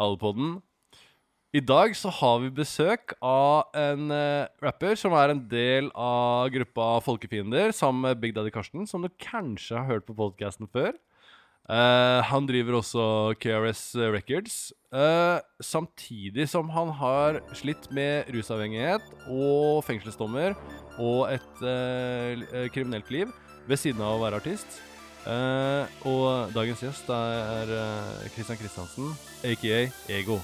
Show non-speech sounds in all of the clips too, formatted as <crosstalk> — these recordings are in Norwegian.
Hallepodden. I dag så har vi besøk av en eh, rapper som er en del av gruppa Folkefiender, sammen med Big Daddy Karsten, som du kanskje har hørt på podkasten før. Eh, han driver også KRS Records, eh, samtidig som han har slitt med rusavhengighet og fengselsdommer og et eh, eh, kriminelt liv ved siden av å være artist. Eh, og dagens gjest er Kristian Christian Kristiansen, aka Ego.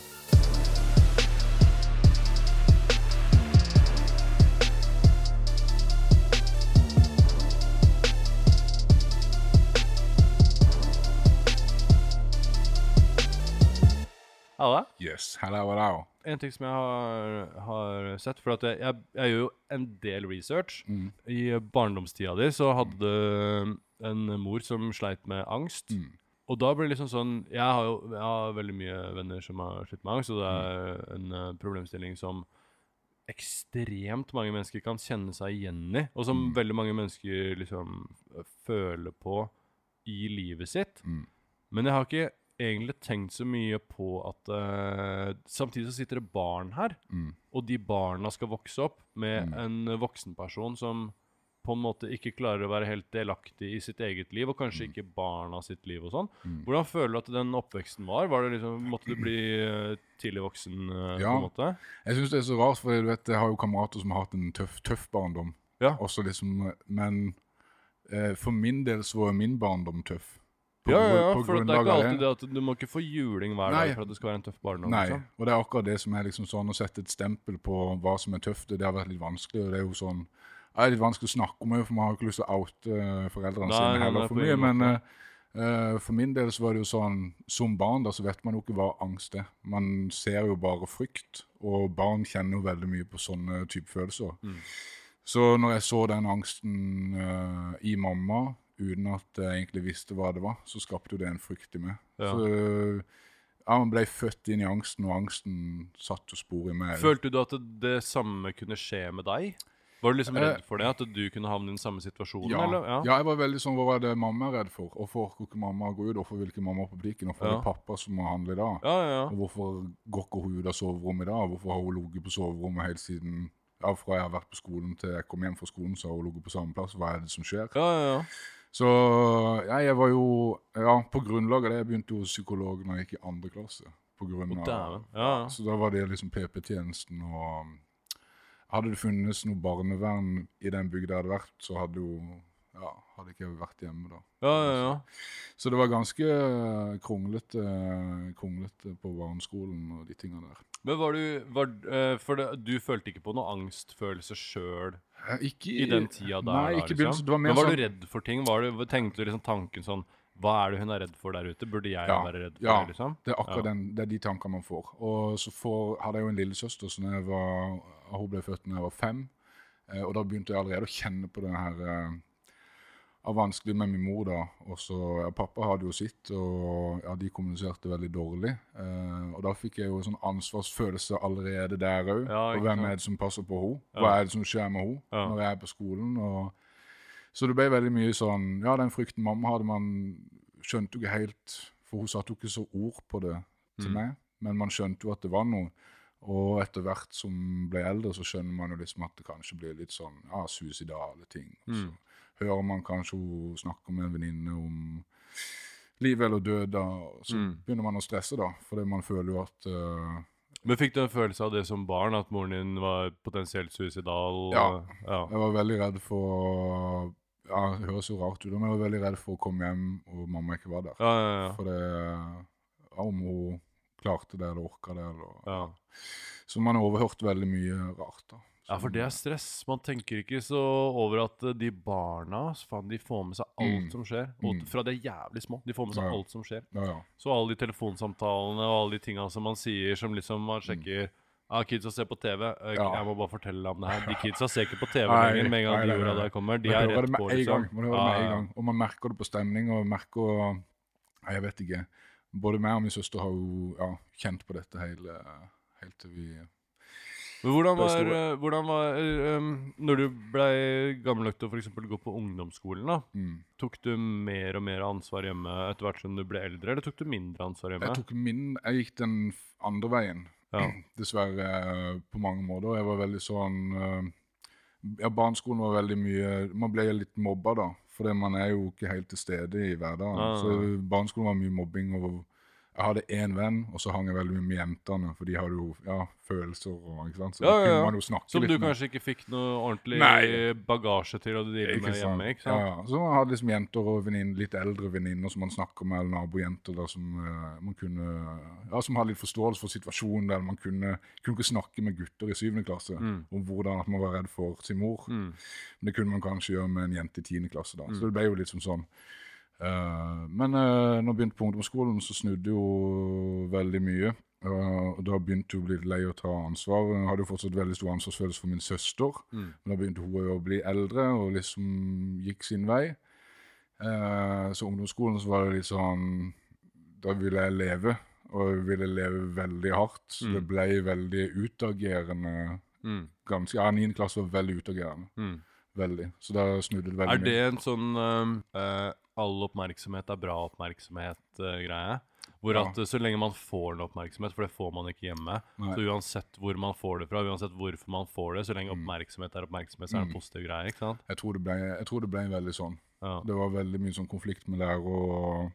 Halla. Yes, hello, hello. En ting som jeg har, har sett For jeg, jeg, jeg gjør jo en del research. Mm. I barndomstida di så hadde du en mor som sleit med angst. Mm. Og da blir det liksom sånn Jeg har jo jeg har veldig mye venner som har slitt med angst, og det er en uh, problemstilling som ekstremt mange mennesker kan kjenne seg igjen i, og som Mm. veldig mange mennesker liksom eh, føler på i livet sitt. Mm. Men jeg har ikke egentlig tenkt så mye på at uh, Samtidig så sitter det barn her, Mm. og de barna skal vokse opp med Mm. en voksenperson som på en måte ikke klarer å være helt delaktig i sitt eget liv, og kanskje ikke barna sitt liv og sånn. Mm. Hvordan føler du at den oppveksten var? Var det liksom, Måtte du bli eh, tidlig voksen? Uh, Ja. på en måte? Jeg syns det er så rart, for du vet, jeg har jo kamerater som har hatt en tøff, tøff barndom. Ja. Også liksom, men uh, for min del så var min barndom tøff. På Ja, ja, ja, på for det er ikke alltid det at du må ikke få juling hver Nei. dag for at det skal være en tøff barndom. Nei, liksom. og det er akkurat det som er liksom sånn å sette et stempel på hva som er tøft. Det har vært litt vanskelig, og det er jo sånn det er litt vanskelig å snakke om for man har jo ikke lyst til å oute eh, foreldrene Nei, sine nei, heller for mye. Men eh, for min del så var det jo sånn Som barn da så vet man jo ikke hva angst er. Man ser jo bare frykt, og barn kjenner jo veldig mye på sånne type følelser. Mm. Så når jeg så den angsten uh, i mamma, uten at jeg egentlig visste hva det var, så skapte jo det en frykt i meg. Ja. Så ja, man ble født inn i angsten, og angsten satte spor i meg. Følte du at det, det samme kunne skje med deg? Var du liksom Eh, redd for det? At du kunne havne i den samme situasjonen? ja. eller? ja, jeg var veldig sånn, hva var det mamma er redd for? Hvorfor for ikke mamma går ut? Hvorfor vil ikke mamma på butikken? Hvorfor er Ja. det pappa som må handle? Ja, ja, ja. Og hvorfor går ikke hun ut av soverommet i dag? Hvorfor har hun ligget på soverommet helt siden ja, fra jeg har vært på skolen til jeg kom hjem fra skolen, så har hun ligget på samme plass. Hva er det som skjer? ja, ja, ja. Så ja, jeg var jo Ja, på grunnlag av det jeg begynte hos psykolog når jeg gikk i andre klasse. På grunn av. Ja, ja. Så da var det liksom PP-tjenesten og Hadde det funnes noe barnevern i den bygda jeg hadde vært, så hadde jo Ja, hadde ikke jeg vært hjemme da. ja, ja, ja. Så det var ganske kronglete, kronglete på barneskolen og de tingene der. Men var du var, eh, For det, du følte ikke på noe angstfølelse sjøl Eh, i den tida der? Nei, ikke liksom? Det var mer Men var sånn du redd for ting? Var du, tenkte du liksom tanken sånn Hva er det hun er redd for der ute? Burde jeg Ja, være redd for ja. det? liksom? Det er akkurat Ja. den, det er de tankene man får. Og så får, hadde jeg jo en lillesøster som jeg var, hun ble født da jeg var fem. Eh, og da begynte jeg allerede å kjenne på det her eh, av vanskelig med min mor. da. Og så, ja, Pappa hadde jo sitt, og ja, de kommuniserte veldig dårlig. Eh, og da fikk jeg jo en sånn ansvarsfølelse allerede der òg. Og hvem er det som passer på henne? Hva er det som skjer med henne når jeg er på skolen? og så det ble veldig mye sånn Ja, den frykten mamma hadde, man skjønte jo ikke helt For hun satte jo ikke så ord på det til Mm. meg, men man skjønte jo at det var noe. Og etter hvert som ble eldre, så skjønner man jo liksom at det kanskje blir litt sånn ja, suicidale ting. Og så Mm. hører man kanskje hun snakker med en venninne om liv eller død, da, så Mm. begynner man å stresse, da. Fordi man føler jo at uh, Men fikk du en følelse av det som barn, at moren din var potensielt suicidal? Ja. ja. Jeg var veldig redd for Ja, det høres jo rart ut, men jeg var veldig redd for å komme hjem og mamma ikke var der. Ja, ja, ja. For det ja, Om hun klarte det eller orka det. Eller, ja. Så man har overhørt veldig mye rart. da. Ja, for det er stress. Man tenker ikke så over at eh, de barna faen, de får med seg alt Mm. som skjer. Og Mm. fra de er jævlig små. De får med seg Ja. alt som skjer. Ja, ja. Så alle de telefonsamtalene og alle de tinga som man sier, som liksom man sjekker Ah, kidsa ser på TV. Eh, Mm. Ja. Jeg må bare fortelle om det her. De kidsa ser ikke på TV lenger med en gang de jorda der kommer. De er rett på, liksom. Man hører det med en gang. Og man merker det på stemning, og merker Nei, jeg vet ikke. Både meg og min søster har jo ja, kjent på dette hele, helt til vi Men hvordan var, eh, hvordan var eh, um, Når du ble gammel nok til å for gå på ungdomsskolen, da, Mm. tok du mer og mer ansvar hjemme etter hvert som du ble eldre, eller tok du mindre ansvar hjemme? Jeg tok min Jeg gikk den andre veien. Ja. Dessverre eh, på mange måter. Jeg var veldig sånn eh, Ja, barneskolen var veldig mye Man ble litt mobba, da. For man er jo ikke helt til stede i hverdagen. Ja, ja. Så barneskolen var mye mobbing. og jeg hadde én venn, og så hang jeg veldig mye med jentene. For de hadde jo ja, følelser og ikke sant? Så Ja, da kunne ja. man jo snakke Som litt du med. kanskje ikke fikk noe ordentlig Nei. bagasje til å drive med hjemme? ikke sant? Ja, ja. Så man hadde liksom jenter og venninner, litt eldre venninner som man snakker med, eller nabojenter da, som uh, man kunne Ja, som hadde litt forståelse for situasjonen der man kunne, kunne ikke snakke med gutter i syvende klasse Mm. om hvordan at man var redd for sin mor. Mm. Men det kunne man kanskje gjøre med en jente i tiende klasse da. Så det ble jo litt som sånn. Eh, men uh, når jeg begynte på ungdomsskolen, så snudde jo veldig mye. Eh, og da begynte hun å bli litt lei å ta ansvar. Hun hadde jo fortsatt veldig stor ansvarsfølelse for min søster. Mm. Men da begynte hun å bli eldre og liksom gikk sin vei. Eh, så ungdomsskolen så var det litt sånn Da ville jeg leve, og jeg ville leve veldig hardt. Så Mm. det ble veldig utagerende. Mm. Ganske, ja, 9. klasse var veldig utagerende. Mm. Veldig. Så da snudde det veldig mye. Er det en sånn uh, eh, all oppmerksomhet er bra oppmerksomhet-greie? Hvor Ja. at eh, så lenge man får en oppmerksomhet, for det får man ikke hjemme Nei. Så uansett hvor man får det fra, uansett hvorfor man får det, så lenge oppmerksomhet er oppmerksomhet, så er det en Mm. positiv greie, ikke sant? Jeg tror, det ble, jeg tror det ble veldig sånn. Ja. Det var veldig mye sånn konflikt med lærer og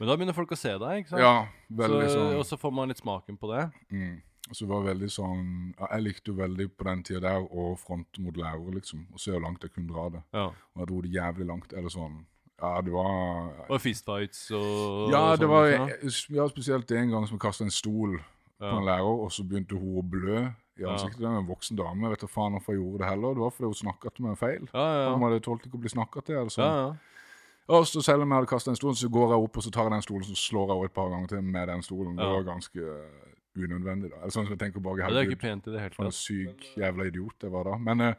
Men da begynner folk å se deg, ikke sant? Ja, veldig så, sånn. Og så får man litt smaken på det. Mm. Så det var veldig sånn ja, Jeg likte jo veldig på den tida der å fronte mot lærere, liksom. Og se hvor langt jeg kunne dra det. Ja. Og jeg dro det jævlig langt. Eller sånn Ja, det var Og fistfights og Ja, og det var ja, spesielt en gang som jeg kasta en stol på en lærer, og så begynte hun å blø i Ja. ansiktet. Det var en voksen dame. Jeg vet da faen hvorfor jeg gjorde det heller. Det var fordi hun snakka til meg feil. Ja, ja, Hun hadde tålt ikke å bli snakka til. eller ja, sånn. ja. Og så selv om jeg hadde kastet en stol, så går jeg opp og så tar jeg den stolen så slår jeg henne et par ganger til med den stolen. Det var ganske uh, unødvendig. da. Eller sånn som jeg tenker bare Ja, Det er ikke pent i det hele for en syk jævla idiot jeg var da. Men eh,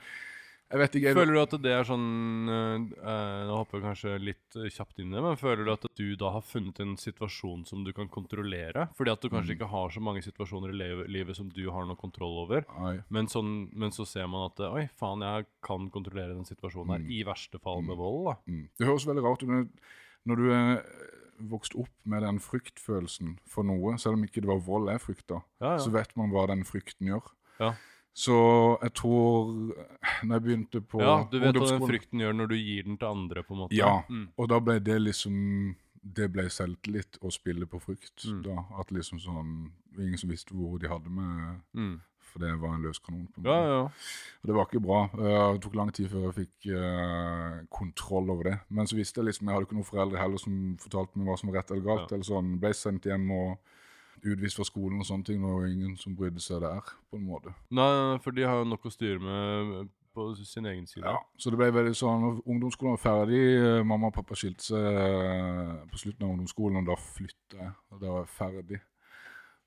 jeg vet ikke Føler du at det er sånn eh, eh, Nå hopper jeg kanskje litt eh, kjapt inn i det, men føler du at du da har funnet en situasjon som du kan kontrollere? Fordi at du kanskje Mm. ikke har så mange situasjoner i livet som du har noe kontroll over. Men, sånn, men så ser man at eh, Oi, faen, jeg kan kontrollere den situasjonen her. Mm. I verste fall med vold, da. Mm. Det høres veldig rart ut. men Når du er vokst opp med den fryktfølelsen for noe, selv om ikke det var vold jeg frykta, Ja, så vet man hva den frykten gjør. Ja. Så jeg tror Når jeg begynte på ja, du vet hva den frykten gjør når du gir den til andre, på en måte. Ja, Mm. og da ble det liksom Det ble selvtillit å spille på frykt. Mm. da, At liksom sånn Ingen som visste hvor de hadde meg, Mm. for det var en løs kanon. på en Ja, måte. ja. Og det var ikke bra. Eh, Det tok lang tid før jeg fikk uh, kontroll over det. Men så visste jeg liksom, jeg hadde ikke noen foreldre heller som fortalte meg hva som var rett eller galt. Ja. eller sånn, Ble sendt hjem og utvist fra skolen og sånne ting. Det var ingen som brydde seg der, på en måte. Nei, for de har jo nok å styre med på sin egen side. Ja, Så det ble veldig sånn, Ungdomsskolen var ferdig. eh, Mamma og pappa skilte seg eh, på slutten av ungdomsskolen, og da flytta jeg. Og da var jeg ferdig.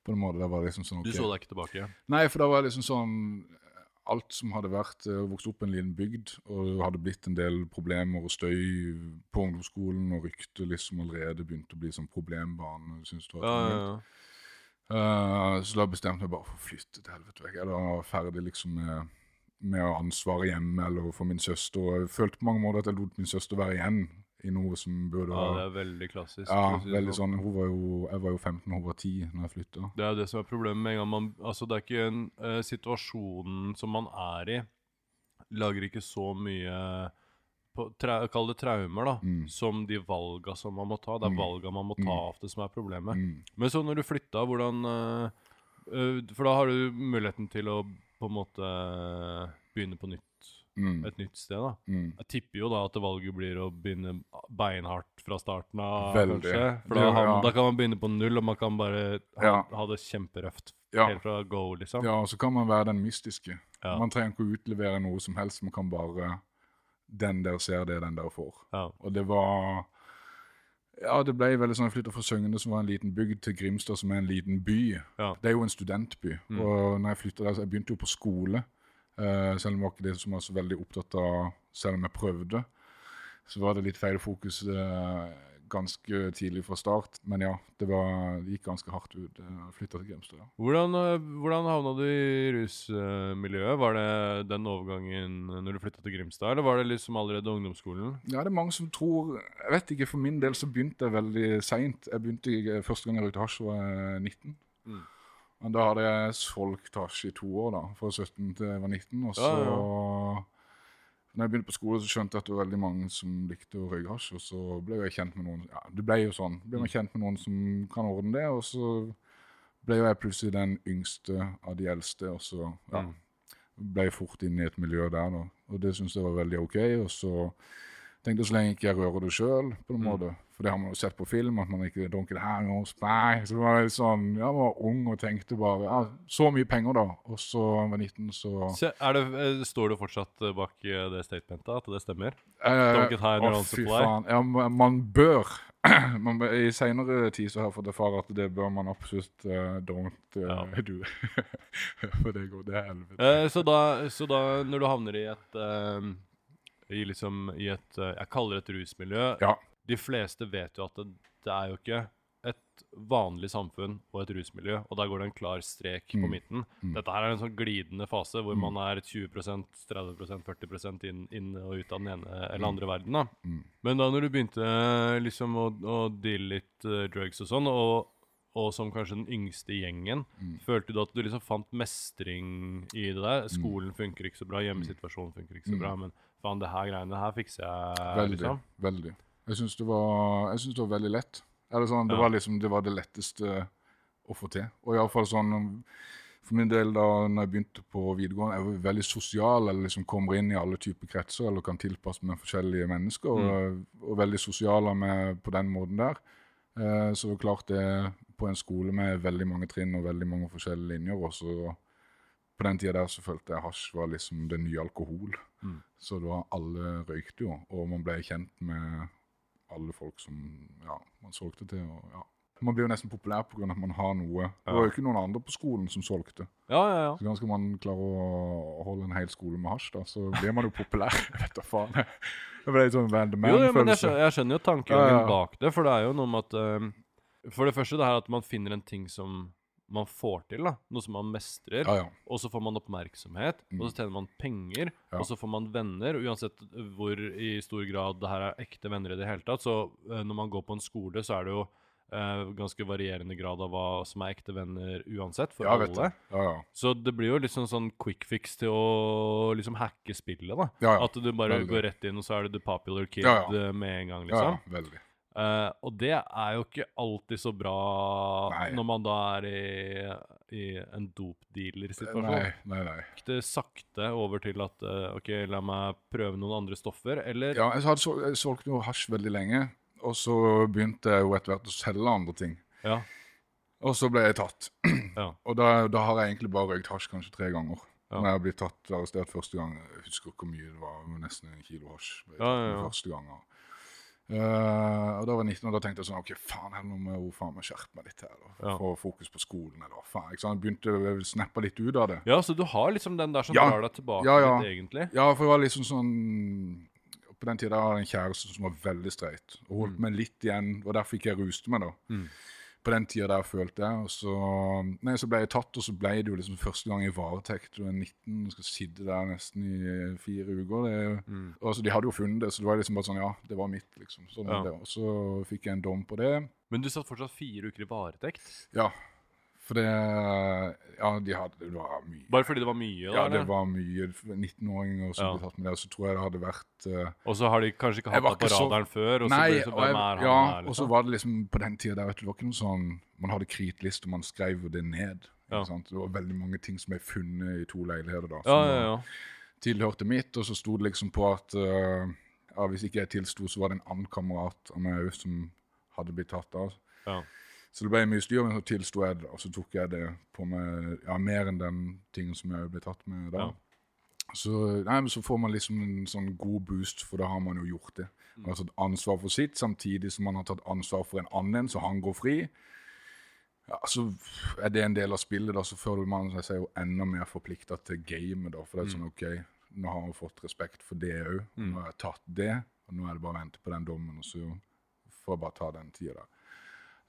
På en måte, da var det liksom sånn, ok. Du så deg ikke tilbake? Nei, for da var det liksom sånn Alt som hadde vært eh, vokst opp i en liten bygd, og det hadde blitt en del problemer og støy på ungdomsskolen, og ryktet liksom allerede begynte å bli sånn problembane. Synes det var Ja, ja, ja. Eh, så da bestemte jeg bare for å flytte til helvete vekk. Jeg var ferdig liksom med, med ansvaret hjemme eller for min søster. Og jeg følte på mange måter at jeg lot min søster være igjen i noe som burde ja, det er veldig klassisk. Ja, veldig sånn. Hun var jo, jeg var jo 15, hun var 10 når jeg flytta. Det er jo det som er problemet med en gang man Altså, det er ikke en uh, Situasjonen som man er i, lager ikke så mye Kall det traumer, da. Mm. Som de valga som man må ta. Det er Mm. valga man må ta av ofte som er problemet. Mm. Men så når du flytta, hvordan eh, For da har du muligheten til å på en måte eh, begynne på nytt. Mm. Et nytt sted, da. Mm. Jeg tipper jo da at valget blir å begynne beinhardt fra starten av, Veldig. kanskje. For da, ja. da kan man begynne på null, og man kan bare ha, Ja. ha det kjemperøft Ja. helt fra go, liksom. Ja, og så kan man være den mystiske. Ja. Man trenger ikke å utlevere noe som helst, man kan bare Den der ser det den der får. Ja. Og det var Ja, det ble veldig sånn Jeg flytta fra Søgne, som var en liten bygd, til Grimstad, som er en liten by. Ja. Det er jo en studentby. Mm. Og når jeg flytta der, så jeg begynte jo på skole. Uh, selv om jeg var ikke det som var så veldig opptatt av, selv om jeg prøvde. Så var det litt feil fokus. eh, ganske tidlig fra start. Men ja, det, var, det gikk ganske hardt ut. Jeg flytta til Grimstad. Ja. Hvordan, eh, hvordan havna du i rusmiljøet? Var det den overgangen når du flytta til Grimstad, eller var det liksom allerede ungdomsskolen? Ja, det er mange som tror Jeg vet ikke, for min del så begynte jeg veldig seint. Jeg begynte Første gang jeg røykte hasj, var jeg 19. Mm. Men da hadde jeg solgt hasj i to år, da. Fra 17 til jeg var 19. Og så Ja, ja. Når jeg begynte på skole, så skjønte jeg at det var veldig mange som likte å røyke hasj. Og så ble jeg kjent med noen Ja, det ble jo sånn. Ble man kjent med noen som kan ordne det, og så ble jo jeg plutselig den yngste av de eldste, og så ja, Mm. ble jeg fort inn i et miljø der, da. Og det syntes jeg var veldig OK. Og så tenkte så lenge ikke jeg rører det sjøl, på en Mm. måte. For det har man jo sett på film, at man ikke dunker det her og Nei. Så var litt sånn jeg var ung og tenkte bare ja, Så mye penger, da. Og så var jeg 19, så så det, eh, står du fortsatt eh, bak eh, det statementet, at det stemmer? Eh, Don't get high on supply. faen. Ja, man bør. <clears throat> man, bør- I seinere tid så har jeg fått erfare at det bør man absolutt uh, don't uh, Ja. <laughs> do. <laughs> For det går det er helvete. Eh, så, da, så da, når du havner i et eh, I liksom i et eh, Jeg kaller det et rusmiljø. Ja. De fleste vet jo at det, det er jo ikke et vanlig samfunn og et rusmiljø, og der går det en klar strek på Mm. midten. Mm. Dette her er en sånn glidende fase hvor Mm. man er 20% 30% 40 inn, inn og ut av den ene eller andre verden. da. Mm. Men da når du begynte eh, liksom å, å deale litt eh, drugs og sånn, og, og som kanskje den yngste i gjengen, Mm. følte du at du liksom fant mestring i det der? Skolen funker ikke så bra, hjemmesituasjonen funker ikke så Mm. bra, men faen, det her greiene her fikser jeg, Veldig. liksom. veldig. Jeg syns det, det var veldig lett. Eller sånn, det, Ja. var liksom, det var det letteste å få til. Og iallfall sånn For min del, da når jeg begynte på videregående, jeg var veldig sosial, eller liksom kommer inn i alle typer kretser, eller kan tilpasse meg forskjellige mennesker, og, og veldig sosial av meg på den måten der. Eh, så klart det på en skole med veldig mange trinn og veldig mange forskjellige linjer, og så på den tida der så følte jeg hasj var liksom det nye alkohol. Mm. Så da alle røykte jo, og man ble kjent med alle folk som ja, man solgte til. Og, ja. Man blir jo nesten populær pga. at man har noe. Det var jo ikke noen andre på skolen som solgte. Ja, ja, ja. Så ganske man klarer å holde en hel skole med hasj, da, så blir man jo populær. <laughs> Vet da faen. Det ble litt sånn ja, men jeg jeg skjønner jo tankegangen bak det, for det er jo noe med at eh, For det første det her at man finner en ting som man får til, da. Noe som man mestrer. Ja, ja. Og så får man oppmerksomhet, og Mm. så tjener man penger, Ja. og så får man venner. og Uansett hvor i stor grad det her er ekte venner i det hele tatt, så uh, når man går på en skole, så er det jo uh, ganske varierende grad av hva som er ekte venner uansett, for alle. Ja, ja. Så det blir jo liksom sånn quick fix til å liksom hacke spillet, da. At du bare Veldig. går rett inn, og så er du the popular kid eh, med en gang, ja, liksom. ja veldig. Eh, og det er jo ikke alltid så bra Nei. når man da er i, i en dopdealer-situasjon. Nei, nei. Gikk det sakte over til at uh, OK, la meg prøve noen andre stoffer, eller Ja, jeg, hadde, sol- noe hasj veldig lenge, og så begynte jeg jo etter hvert å selge andre ting. Ja. Og så ble jeg tatt. <clears throat> Ja. Og da, da har jeg egentlig bare røykt hasj kanskje tre ganger. Ja. Når jeg har blitt tatt arrestert første gang, jeg husker ikke hvor mye det var, men nesten en kilo hasj. ble jeg Ja, tatt ja, ja. Første gang. Eh, og da var jeg 19, og da tenkte jeg sånn OK, faen, her må jeg faen meg skjerpe meg litt her. da. Ja. Få fokus på skolen, eller faen. Ikke sant? Begynte å snappe litt ut av det. ja, så du har liksom den der som Ja. drar deg tilbake Ja, ja. litt, egentlig? Ja, for jeg var liksom sånn På den tida hadde jeg en kjæreste som var veldig streit, og holdt meg litt igjen. Og derfor ikke jeg ruste meg, da. Mm. På den tida der følte jeg. Og så, nei, så ble jeg tatt, og så ble det jo liksom første gang i varetekt. Du er 19 og skal sitte der nesten i fire uker. Det, Mm. og så De hadde jo funnet det, så det var liksom bare sånn Ja, det var mitt, liksom. Sånn Ja. Og så fikk jeg en dom på det. Men du satt fortsatt fire uker i varetekt? Ja. For det Ja, de hadde Det var mye. Bare fordi det var mye? da, Ja, det eller? var mye 19-åringer som Ja. ble tatt med det. Og så tror jeg det hadde vært uh, Og så har de kanskje ikke hatt det på så- radaren før? Og så ble det så, og jeg, er ja, her, og så liksom? var det liksom på den tida der, vet du, det var ikke noe sånn Man hadde kritliste, og man skrev det ned. Ja. Det var veldig mange ting som ble funnet i to leiligheter da, som ja, var- ja. tilhørte mitt, og så sto det liksom på at uh, ja, hvis ikke jeg tilsto, så var det en annen kamerat av meg òg som hadde blitt tatt av. ja. Så det ble mye styr, men så tilsto jeg det, og så tok jeg det på meg ja, mer enn den tingen som jeg ble tatt med da. Ja. Så, nei, men så får man liksom en sånn god boost, for da har man jo gjort det. Man har tatt ansvar for sitt, samtidig som man har tatt ansvar for en annen, så han går fri. Ja, så er det en del av spillet, da, så føler man seg jo enda mer forplikta til gamet. da, For det er sånn, OK, nå har man fått respekt for det òg. Nå har jeg tatt det, og nå er det bare å vente på den dommen, og så får jeg bare ta den tida der.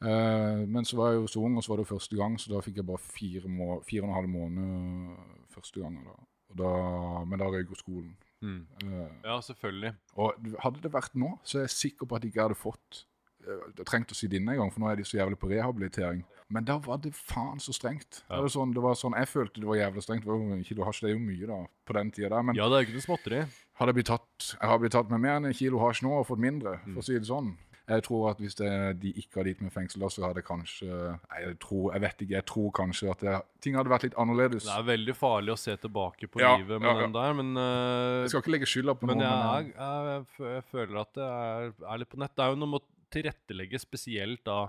Eh, men så var jeg jo så ung, og så var det jo første gang, så da fikk jeg bare fire, må fire og en halv måned første gangen. da. Og da men da røyk jo skolen. Mm. Eh, Ja, selvfølgelig. og hadde det vært nå, så er jeg sikker på at jeg ikke hadde fått eh, jeg trengte å sitte inne engang, for nå er de så jævlig på rehabilitering. Men da var det faen så strengt. Ja. Det, var sånn, det var sånn, Jeg følte det var jævlig strengt. Det var en kilo hasj, det er jo mye da, på den tida der. Men Ja, det er ikke noe småtteri. hadde jeg blitt tatt, jeg har blitt tatt med mer enn en kilo hasj nå og fått mindre, Mm. for å si det sånn. Jeg tror at hvis det, de ikke hadde gitt meg fengsel så hadde kanskje Nei, jeg tror, jeg vet ikke. Jeg tror kanskje at det, ting hadde vært litt annerledes. Det er veldig farlig å se tilbake på Ja, livet med ja, ja. den der, men uh, Jeg skal ikke legge skylda på Men noen. jeg, men, jeg, jeg føler at det er, er litt på nett. Det er jo noe med å tilrettelegge spesielt da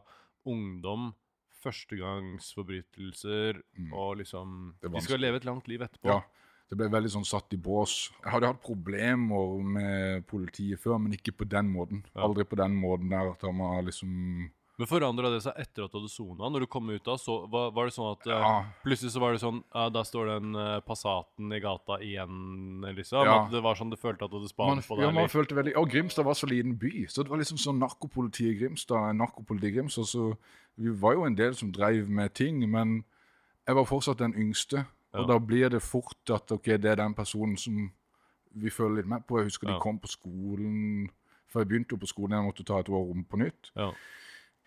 ungdom, førstegangsforbrytelser og liksom De skal leve et langt liv etterpå. Ja, det ble veldig sånn satt i bås. Jeg hadde hatt problemer med politiet før, men ikke på den måten. Aldri på den måten der at man har liksom Men forandra det seg etter at du hadde sona? Når du kom ut da, så var, var det sånn at eh, Ja. Plutselig så var det sånn ja, Der står den uh, Passaten i gata igjen, liksom. Ja. At det var sånn du følte at du hadde Man, på på ja, man følte veldig, og Grimstad var så liten by, så det var liksom sånn narkopoliti i Grimstad. narkopoliti i Grimstad, så Vi var jo en del som drev med ting, men jeg var fortsatt den yngste. Og da blir det fort at ok, det er den personen som vi føler litt med på. Jeg husker Ja. de kom på skolen For jeg begynte jo på skolen, jeg måtte ta et år om på nytt. Ja.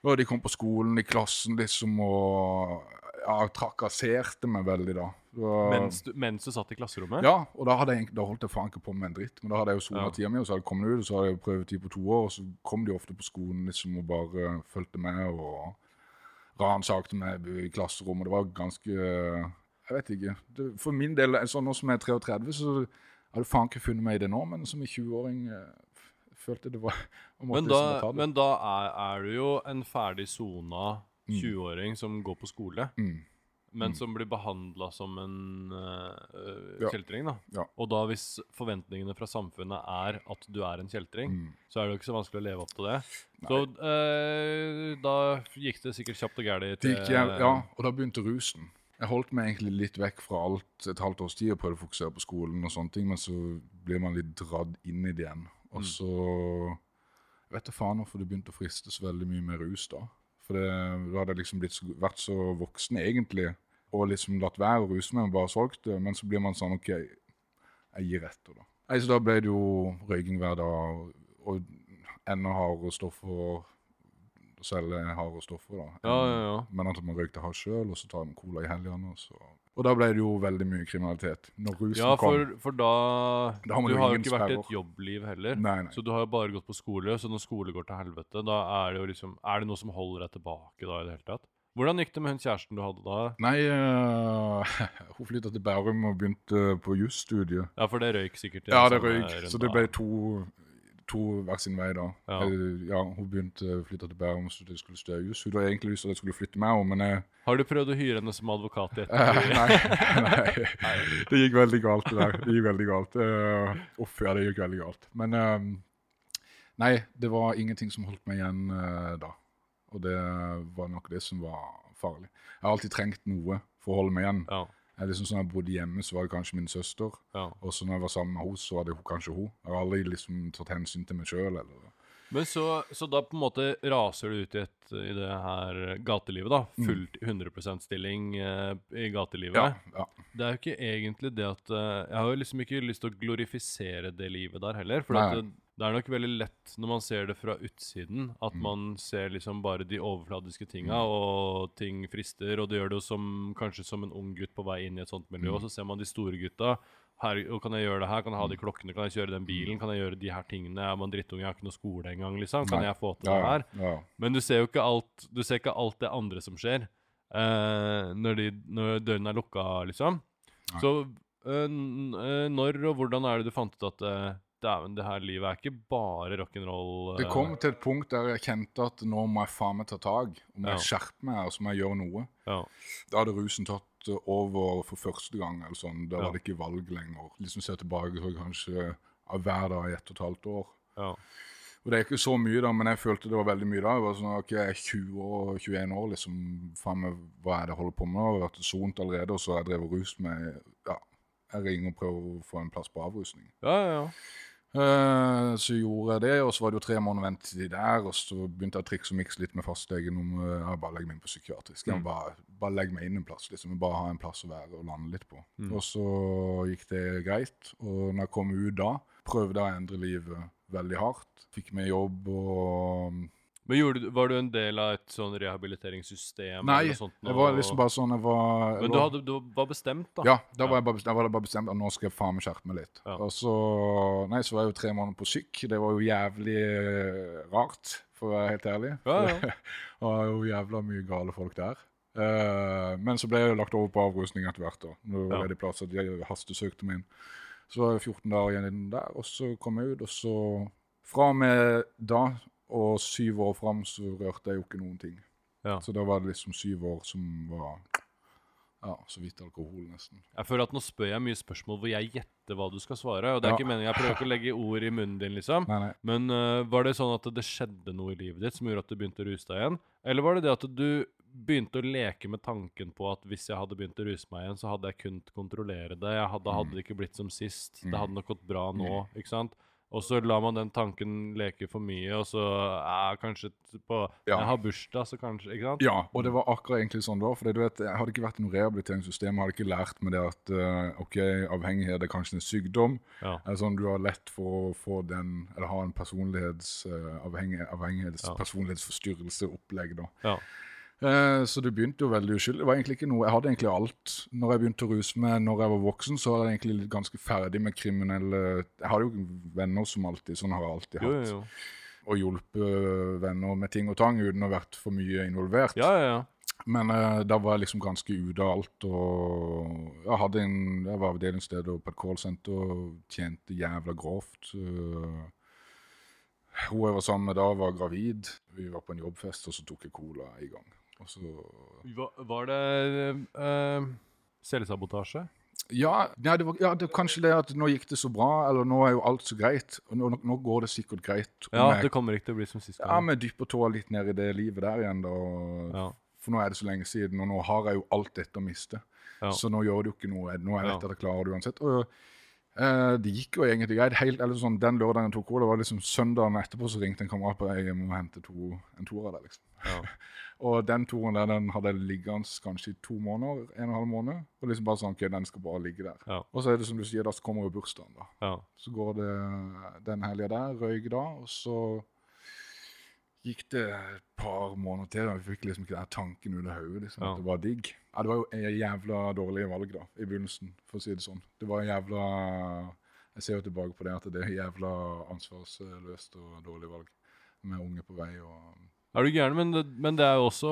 Og de kom på skolen i klassen liksom og ja, trakasserte meg veldig da. Det Mens, du, mens du satt i klasserommet? ja, og da, jeg, da holdt jeg faen ikke på med en dritt. Men da hadde jeg jo sona Ja. tida mi, og så hadde jeg kommet ut, og så hadde jeg jo prøvetid på to år, og så kom de ofte på skolen liksom og bare fulgte med og ransakte meg i klasserommet. Det var ganske Jeg vet ikke. Det, for min del, sånn nå som jeg er 33, så hadde du faen ikke funnet meg i det nå, men som i 20-åring eh, følte det var <laughs> Men liksom da, ta det. men da er, er du jo en ferdig sona Mm. 20-åring som går på skole, Mm. men som blir behandla som en uh, Ja. kjeltring. da. Ja. Og da hvis forventningene fra samfunnet er at du er en kjeltring, Mm. så er det jo ikke så vanskelig å leve opp til det. Så uh, da gikk det sikkert kjapt og gærent. Ja, og da begynte rusen. Jeg holdt meg egentlig litt vekk fra alt et halvt års tid og prøvde å fokusere på skolen, og sånne ting, men så blir man litt dratt inn i det igjen. Og så jeg vet da faen hvorfor det begynte å friste så veldig mye med rus da. For det, da hadde jeg liksom blitt, så- vært så voksen egentlig, og liksom latt være å ruse meg og bare solgt det, men så blir man sånn, ok, jeg gir etter da. Nei, så da ble det jo røyking hver dag, og enda hardere stoffer, å selge harde stoffer da. Ja, ja, ja. Men at man røykte hasj sjøl, og så tar man cola i helgene. Og, så. og da ble det jo veldig mye kriminalitet. Når rusen Ja, for, kom. for da Da har man Du har jo ikke vært i et jobbliv heller. Nei, nei. Så du har jo bare gått på skole, så når skole går til helvete, da er det jo liksom Er det noe som holder deg tilbake da i det hele tatt? Hvordan gikk det med hun kjæresten du hadde da? Nei, uh, <laughs> hun flytta til Bærum og begynte på jusstudiet. Ja, for det røyk sikkert. Ja, det røyk. Så det ble to, to hver sin vei, da. Ja. Jeg, ja hun begynte å flytte til Bærum så det skulle studere juss. Hun hadde egentlig lyst til at jeg skulle flytte med henne, men jeg Har du prøvd å hyre henne som advokat i etter ettertid? nei, nei, <laughs> det gikk veldig galt det der. Det gikk veldig galt. Uh, uff, ja, det gikk veldig galt. Men uh, nei, det var ingenting som holdt meg igjen uh, da. Og det var nok det som var farlig. Jeg har alltid trengt noe for å holde meg igjen. Ja. Jeg liksom sånn, jeg bodde hjemme, så var det kanskje min søster. ja. Og så når jeg var sammen med henne, så var det kanskje hun. Jeg har aldri liksom tatt hensyn til meg sjøl. Men så, så da på en måte raser du ut i, et, i det her gatelivet, da. Mm. Fullt 100 %-stilling eh, i gatelivet. Ja, ja. Det er jo ikke egentlig det at eh, Jeg har jo liksom ikke lyst til å glorifisere det livet der heller. For at det, er nok veldig lett når man ser det fra utsiden, at Mm. man ser liksom bare de overfladiske tinga, og ting frister. Og det gjør det jo som, kanskje som en ung gutt på vei inn i et sånt miljø, Mm. og så ser man de store gutta. Her, kan jeg gjøre det her? Kan jeg ha de klokkene? Kan jeg kjøre den bilen? Kan jeg gjøre de her tingene? Er man drittunge, jeg har ikke noe skole engang, liksom. Kan Nei. jeg få til ja, det her? ja, ja. Men du ser jo ikke alt, du ser ikke alt det andre som skjer eh, når, de, når dørene er lukka, liksom. Nei. Så eh, når og hvordan er det du fant ut at eh, dæven, det her livet er ikke bare rock'n'roll? Det kom til et punkt der jeg kjente at nå må jeg faen meg ta tak. Og må Ja. jeg skjerpe meg, og så må jeg gjøre noe. ja. Da hadde rusen tatt eh, over for første gang. eller sånn. Da Ja. var det ikke valg lenger. Liksom Se tilbake så kanskje av hver dag i ett og et halvt år. ja. Og Det er ikke så mye, da, men jeg følte det var veldig mye da. Jeg var sånn, ok, jeg er 20 år, 21 år, liksom. Faen meg, hva er det jeg holder på med? Jeg har vært sont allerede, og så har jeg drevet rus med Ja, jeg ringer og prøver å få en plass på avrusning. ja, ja, ja. Eh, så gjorde jeg det, og så var det jo tre måneder ventetid der. Og så begynte jeg å trikse og mikse litt med fastlegen om å jeg bare legge meg inn på psykiatrisk. Jeg Mm. bare, bare legge meg inn en plass, liksom. Bare ha en plass å være og lande litt på. Mm. Og så gikk det greit. Og når jeg kom ut da, prøvde jeg å endre livet veldig hardt. Fikk meg jobb og Men gjorde, du- Var du en del av et sånn rehabiliteringssystem? Nei, eller noe sånt, det var liksom bare sånn jeg var Men du, hadde, du var bestemt, da? Ja, da Ja. var, jeg bare, da var det bare bestemt at nå skal jeg faen meg skjerpe meg litt. Ja. Og så Nei, så var jeg jo tre måneder på syk. Det var jo jævlig eh, rart, for å være helt ærlig. Ja, ja. <laughs> det var jo jævla mye gale folk der. Uh, men så ble jeg lagt over på avrusning etter hvert. da. Nå det var Ja. ledig plass, at jeg hastesøkte meg inn. Så var jeg 14 dager igjen der, og så kom jeg ut. Og så fra og med da og syv år fram så rørte jeg jo ikke noen ting. Ja. Så da var det liksom syv år som var ja, så vidt alkohol, nesten. Jeg føler at nå spør jeg mye spørsmål hvor jeg gjetter hva du skal svare. Og det er Ja. ikke meningen, Jeg prøver ikke å legge ord i munnen din, liksom. Nei, nei. Men uh, var det sånn at det skjedde noe i livet ditt som gjorde at du begynte å ruse deg igjen? Eller var det det at du begynte å leke med tanken på at hvis jeg hadde begynt å ruse meg igjen, så hadde jeg kunnet kontrollere det. Jeg hadde, hadde det ikke blitt som sist. Det hadde nok gått bra nå, ikke sant? Og så lar man den tanken leke for mye, og så er kanskje på Ja. Jeg har bursdag, så kanskje Ikke sant? Ja, og det var akkurat egentlig sånn da. For du vet, jeg hadde ikke vært i noe rehabiliteringssystem. Jeg hadde ikke lært meg det at eh, ok, avhengighet er kanskje en sykdom. Ja. Eller sånn, Du har lett for å få den, eller ha en personlighets, uh, avhengig, avhengighets, Ja. personlighetsforstyrrelse-opplegg. da. Ja. Eh, så det begynte jo veldig uskyldig. Det var egentlig ikke noe, Jeg hadde egentlig alt. Når jeg begynte å ruse meg når jeg var voksen, så var jeg egentlig ganske ferdig med kriminelle Jeg hadde jo venner som alltid. Sånn har jeg alltid hatt. jo, jo. Og hjulpet venner med ting og tang uten å ha vært for mye involvert. Ja, ja, ja. Men eh, da var jeg liksom ganske ute av alt. og Jeg, hadde en, jeg var avdelingsleder på et callsenter og tjente jævla grovt. Uh, hun jeg var sammen med da, var gravid. Vi var på en jobbfest, og så tok jeg cola i gang. Og så Hva, var det øh, selvsabotasje? Ja, ja, det var, ja, det kanskje det at nå gikk det så bra, eller nå er jo alt så greit. og Nå, nå går det sikkert greit. Ja, jeg- det kommer ikke til å bli som sist ja, vi men dypper tåa litt ned i det livet der igjen, da. Ja. For nå er det så lenge siden, og nå har jeg jo alt dette å miste. Ja. Så nå gjør det jo ikke noe. Nå er jeg vet at jeg klarer det uansett. Og eh, det gikk jo egentlig greit. Helt, eller sånn, Den lørdagen jeg tok cola, var liksom søndagen etterpå så ringte en kamerat på jeg må hente to, en toer der, liksom. Ja. <laughs> Og den toeren der den hadde liggende kanskje i to måneder, en og en halv måned. Og liksom bare sånn, ok, den skal bare ligge der. Ja. Og så er det som du sier, da så kommer jo bursdagen, da. Ja. Så går det den helga der, røyk da, og så gikk det et par måneder til, og vi fikk liksom ikke den tanken ut av hodet, liksom, Ja. at det var digg. Ja, det var jo en jævla dårlig valg da, i begynnelsen, for å si det sånn. Det var jævla, jeg ser jo tilbake på det, at det er jævla ansvarsløst og dårlig valg, med unge på vei, og Er du gæren? Men, det- men det er jo også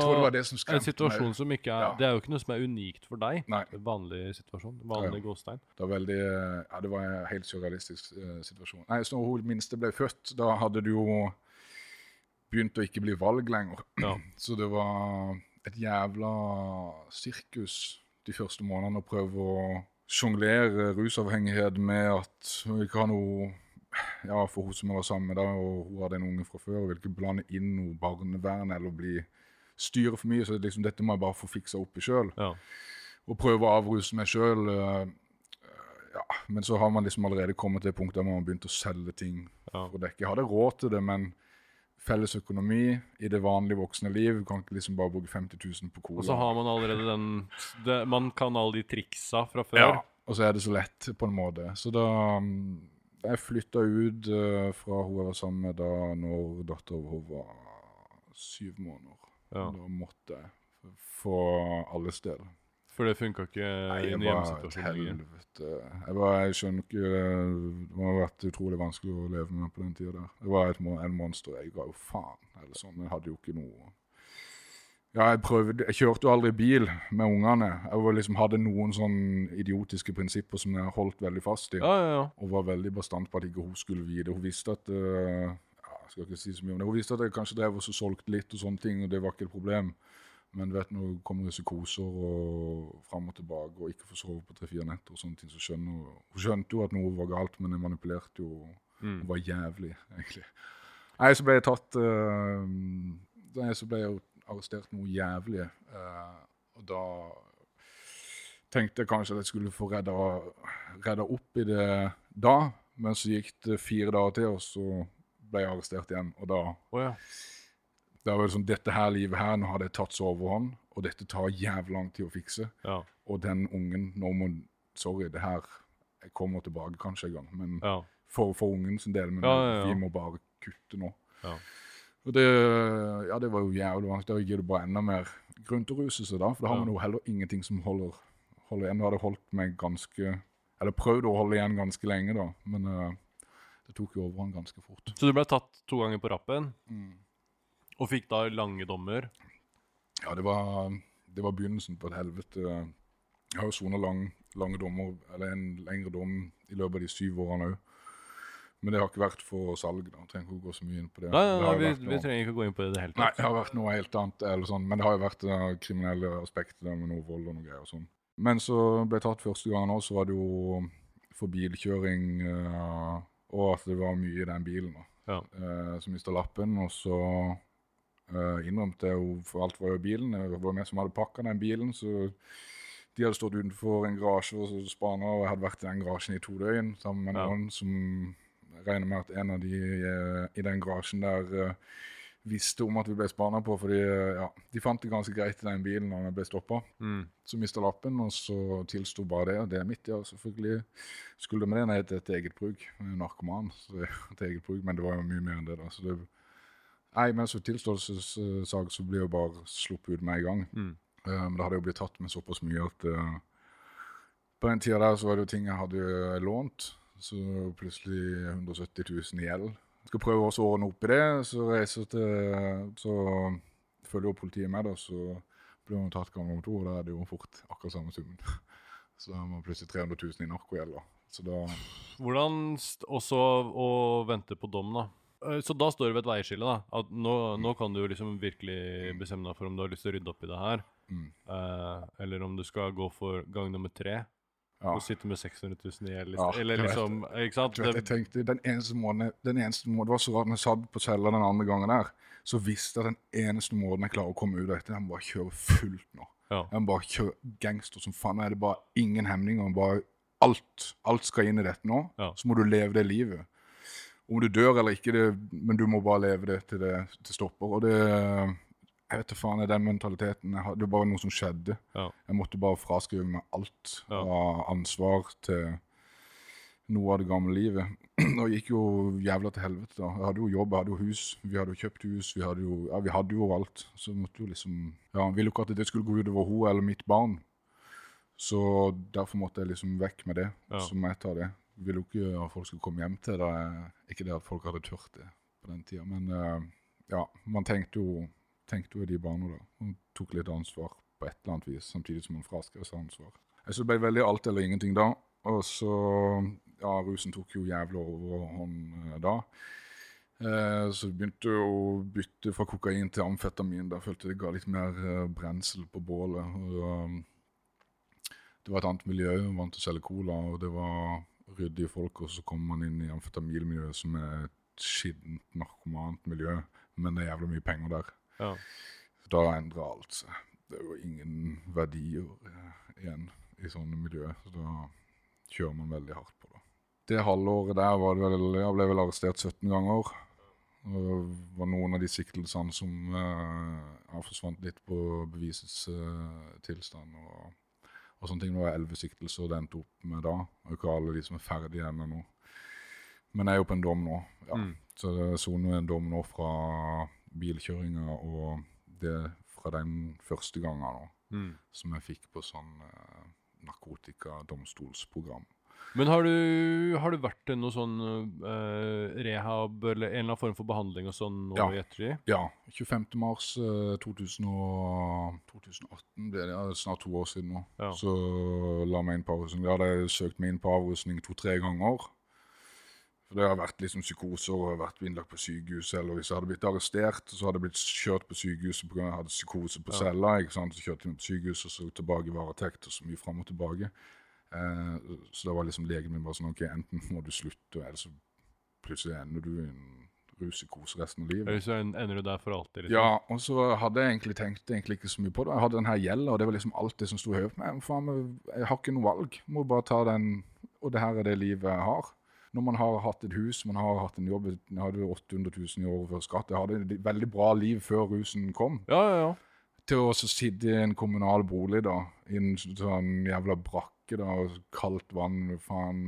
det var det som en situasjon meg. som ikke er Ja. Det er jo ikke noe som er unikt for deg. Nei. Vanlig situasjon. Vanlig gåstein. Det var veldig, ja, det var en helt surrealistisk uh, situasjon. Nei, så når hun minste ble født, da hadde det jo begynt å ikke bli valg lenger. <clears throat> Ja. Så det var et jævla sirkus de første månedene å prøve å sjonglere rusavhengighet med at hun ikke har noe Ja, for hun som jeg var sammen med da, og hun hadde en unge fra før, og vil ikke blande inn noe barnevern eller bli styre for mye. Så liksom, dette må jeg bare få fiksa opp i sjøl Ja. og prøve å avruse meg sjøl. ja, men så har man liksom allerede kommet til det punktet der man har begynt å selge ting Ja. for å dekke. Jeg hadde råd til det, men felles økonomi i det vanlige voksne liv kan ikke liksom bare bruke 50 000 på cola. Og så har man allerede den det, Man kan alle de triksa fra før. ja, og så er det så lett, på en måte. Så da mm, Jeg flytta ut uh, fra hun jeg var sammen med da når dattera vår var syv måneder. Ja. Da måtte jeg få alle steder. For det funka ikke Nei, i det en var et hjemmesituasjon. helvete. Jeg, var, jeg skjønner ikke Det må ha vært utrolig vanskelig å leve med på den tida der. Det var et, en monster. Jeg ga jo faen. eller sånn. Jeg hadde jo ikke noe Ja, jeg prøvde Jeg kjørte jo aldri bil med ungene. Jeg var liksom hadde noen sånn idiotiske prinsipper som jeg holdt veldig fast i. Ja, ja. Og var veldig bastant på at ikke hun skulle vite. Hun visste at uh, Jeg skal ikke si så mye om det. Hun visste at jeg kanskje drev og solgte litt og sånne ting, og det var ikke et problem. Men vet, når det kommer psykoser og fram og tilbake, og ikke får sove på tre-fire netter, og sånne ting, så skjønner hun Hun skjønte jo at noe var galt, men jeg manipulerte jo Mm. Hun var jævlig, egentlig. Nei, så ble jeg tatt uh, Nei, så ble jeg arrestert noe jævlig, eh, og da tenkte jeg kanskje at jeg skulle få redda, redda opp i det da, Men så gikk det fire dager til, og så ble jeg arrestert igjen. Og da, oh, ja. det sånn Dette her livet her, nå har det tatt seg overhånd, og dette tar jævlig lang tid å fikse. Ja. Og den ungen Nå må Sorry, det her Jeg kommer tilbake kanskje en gang, men Ja. for, for ungen sin del. Men vi må bare kutte nå. Ja. Og det, ja, det var jo jævlig vanskelig. Da gir det bare enda mer grunn til å ruse seg, da. For da har man jo heller ingenting som holder, holder igjen. Da hadde jeg holdt meg ganske Eller prøvd å holde igjen ganske lenge, da. Men uh, det tok jo overhånd ganske fort. Så du ble tatt to ganger på rappen, Mm. og fikk da lange dommer. Ja, det var, det var begynnelsen på et helvete. Jeg har jo sona lang, lange dommer, eller en lengre dom i løpet av de syv årene òg. Men det har ikke vært for salg. da. Trenger ikke å gå så mye inn på det. Nei, nei, nei jo vi, vi trenger ikke å gå inn på det i det hele Nei, det har vært noe helt annet, eller sånn. men det har jo vært det kriminelle aspektet der med noe vold og noe greier. og sånn. Men så ble jeg tatt første gangen òg, så var det jo for bilkjøring uh, og at det var mye i den bilen. da. Ja. Uh, så mista lappen, og så uh, innrømte jeg jo for alt var jo bilen. Det var vi som hadde pakka den bilen, så de hadde stått utenfor en garasje og spana, og jeg hadde vært i den garasjen i to døgn sammen med Ja. noen som regner med at en av de eh, i den garasjen der eh, visste om at vi ble spana på, fordi eh, ja, de fant det ganske greit i den bilen når den ble stoppa. Mm. Så mista lappen, og så tilsto bare det. Og det er mitt, ja, selvfølgelig. Skulle med det ned til et eget bruk. Narkoman, så det er eget bruk, men det var jo mye mer enn det. da. Så det, nei, men så tilståelsessak så blir jo bare sluppet ut med en gang. Mm. Um, da hadde jeg jo blitt tatt med såpass mye at uh, på den tida der så var det jo ting jeg hadde lånt. Så plutselig 170 000 i gjeld. Skal prøve også å ordne opp i det. Så reiser til Så følger jo politiet med, da. Så blir man tatt gang nummer to, og da er det jo fort akkurat samme summen. <laughs> Så har man plutselig 300 000 i narkogjeld. da. Så da Hvordan også å vente på dom, da? Eh, Så da står du ved et veiskille, da. At nå, nå kan du liksom virkelig bestemme deg for om du har lyst til å rydde opp i det her. Mm. eh, eller om du skal gå for gang nummer tre Ja. og sitte med 600 000 i gjeld. Ja, eller liksom Ikke sant? Vet, jeg tenkte, den eneste måten, den eneste måten, Det var så rart når jeg satt på cella den andre gangen der, så visste jeg at den eneste måten jeg klarer å komme ut av dette, er bare kjøre fullt nå. ja. Jeg må bare kjøre gangster som faen. Nå er det bare ingen hemninger. Bare alt. Alt skal inn i dette nå. Ja. Så må du leve det livet. Om du dør eller ikke, det, men du må bare leve det til det til stopper. Og det Jeg vet da faen, det er den mentaliteten. Jeg hadde, det var bare noe som skjedde. Ja. Jeg måtte bare fraskrive meg alt Ja. av ansvar til noe av det gamle livet. <clears throat> Og gikk jo jævla til helvete. da. Jeg hadde jo jobb, jeg hadde jo hus. Vi hadde jo kjøpt hus. Vi hadde jo, ja, vi hadde jo alt. Så måtte jo liksom Ja, jeg ville jo ikke at det skulle gå utover hun eller mitt barn. Så derfor måtte jeg liksom vekk med det. Ja. Så må jeg ta det. Jeg ville jo ikke at folk skulle komme hjem til det. Ikke det at folk hadde tørt det på den tida, men eh, ja, man tenkte jo, tenkte jo de barna da. Hun tok litt ansvar på et eller annet vis, samtidig som hun fraskrev seg ansvar. Jeg så det ble veldig alt eller ingenting da. Og så Ja, rusen tok jo jævlig overhånd eh, da. Eh, så begynte å bytte fra kokain til amfetamin. Da følte jeg det ga litt mer eh, brensel på bålet. Og, um, det var et annet miljø. Jeg vant til å selge cola, og det var ryddige folk. Og så kommer man inn i amfetaminmiljøet, som er et skittent, narkomant miljø. Men det er jævlig mye penger der. Ja. Da endrer alt seg. Det er jo ingen verdier eh, igjen i sånne miljøer. Så da kjører man veldig hardt på det. Det halvåret der var det vel Jeg ble vel arrestert 17 ganger. Det var noen av de siktelsene som eh, forsvant litt på bevisets eh, tilstand. Og, og sånne ting. Det var elleve siktelser det endte opp med da. Og ikke alle de som er ferdige ennå nå. Men jeg er jo på en dom nå. ja. Mm. Så jeg soner en dom nå fra bilkjøringa og det fra den første gangen nå, Mm. som jeg fikk på sånn uh, narkotikadomstolsprogram. Men har du, har du vært til noe sånn uh, rehab eller en eller annen form for behandling og sånn nå Ja. i ettertid? Ja. 25. mars uh, 2000 og, 2018 ble det, ja, snart to år siden nå. Ja. Så la meg inn på avrusning. Da hadde jeg søkt meg inn på avrusning to-tre ganger. For det har vært liksom psykoser og vært innlagt på sykehus. Eller hvis jeg hadde blitt arrestert, så hadde jeg blitt kjørt på sykehuset pga. jeg hadde psykose på Ja. cella. ikke sant? Så kjørte jeg på sykehus og så tilbake i varetekt og så mye fram og tilbake. Eh, så da var liksom legen min bare sånn OK, enten må du slutte, eller så plutselig ender du i en rusekose resten av livet. Eller så ender du der for alltid? Liksom. Ja, og så hadde jeg egentlig tenkt egentlig ikke så mye på det. Jeg hadde den her gjelda, og det var liksom alt det som sto hodet på meg. Faen, jeg har ikke noe valg. Må bare ta den Og det her er det livet jeg har. Når man har hatt et hus, man har hatt en jobb Jeg hadde jo 800 000 i året før skatt. Jeg hadde et veldig bra liv før rusen kom. Ja, ja, ja. Til å sitte i en kommunal bolig, da, i en sånn jævla brakke, da, og kaldt vann, faen,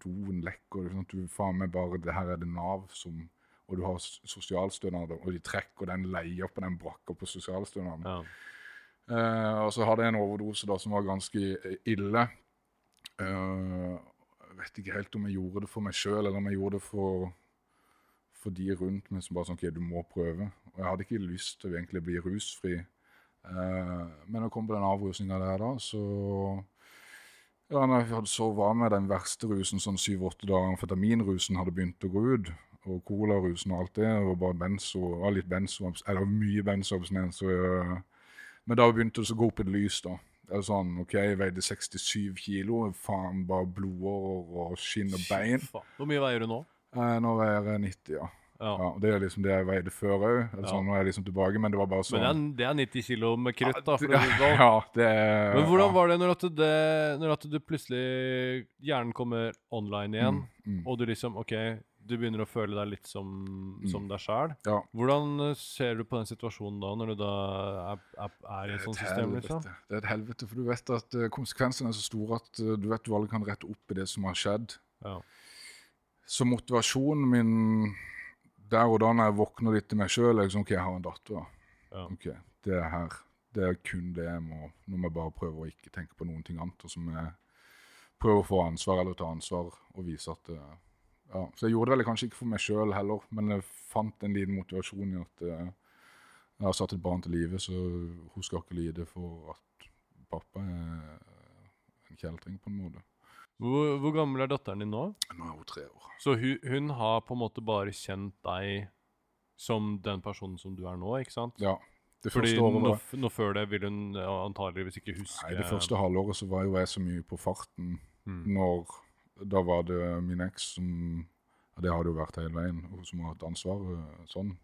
doen lekker liksom, Du faen meg bare Det her er det Nav som Og du har sosialstønad, og de trekker den leia på den brakka på sosialstønaden. ja. Uh, og så hadde jeg en overdose da som var ganske ille. Eh, jeg vet ikke helt om jeg gjorde det for meg sjøl, eller om jeg gjorde det for, for de rundt meg som bare sånn OK, du må prøve. Og jeg hadde ikke lyst til å egentlig bli rusfri. Eh, men jeg kom på den avrusninga der, da, så ja, når jeg hadde sovet av med den verste rusen sånn syv-åtte dager, amfetaminrusen hadde begynt å gå ut, og colarusen og alt det, og bare benzo, og litt benzo, eller mye benzoabstinens. eh, men da begynte det å gå opp et lys, da. Det er sånn, ok, Jeg veide 67 kilo, faen bare blodårer og skinn og bein. Faen. Hvor mye veier du nå? Eh, nå veier jeg 90, ja. Ja. ja. Det er liksom det jeg veide før òg. Ja. Sånn, nå er jeg liksom tilbake, men det var bare sånn Men det er, det er 90 kilo med krutt, da. Det sånn. <laughs> ja, det er Men hvordan var det når at det, når at du plutselig Hjernen kommer online igjen, Mm, mm. og du liksom OK, du begynner å føle deg litt som, som deg sjæl. Ja. Hvordan eh, ser du på den situasjonen da, når du da er, er, er i et sånt system, liksom? Det er et helvete, for du vet at eh, konsekvensene er så store at eh, du vet du aldri kan rette opp i det som har skjedd. Ja. Så motivasjonen min der og da når jeg våkner litt til meg sjøl, er liksom OK, jeg har en datter. Ja. Ok, det er her. Det er kun det jeg må Nå må jeg bare prøve å ikke tenke på noen ting annet. Og så må jeg prøve å få ansvar eller ta ansvar og vise at eh, Ja. Så jeg gjorde det vel kanskje ikke for meg sjøl heller, men jeg fant en liten motivasjon i at eh, jeg har satt et barn til live, så hun skal ikke lide for at pappa er en kjeltring, på en måte. Hvor, hvor gammel er datteren din nå? Nå er hun tre år. Så hun, hun har på en måte bare kjent deg som den personen som du er nå, ikke sant? Ja. Det Fordi nå, nå før det vil hun antageligvis ikke huske nei, det første halvåret så var jo jeg så mye på farten Mm. når Da var det min eks som ja, Det hadde jo vært hele veien, som har hatt ansvar eh, sånn.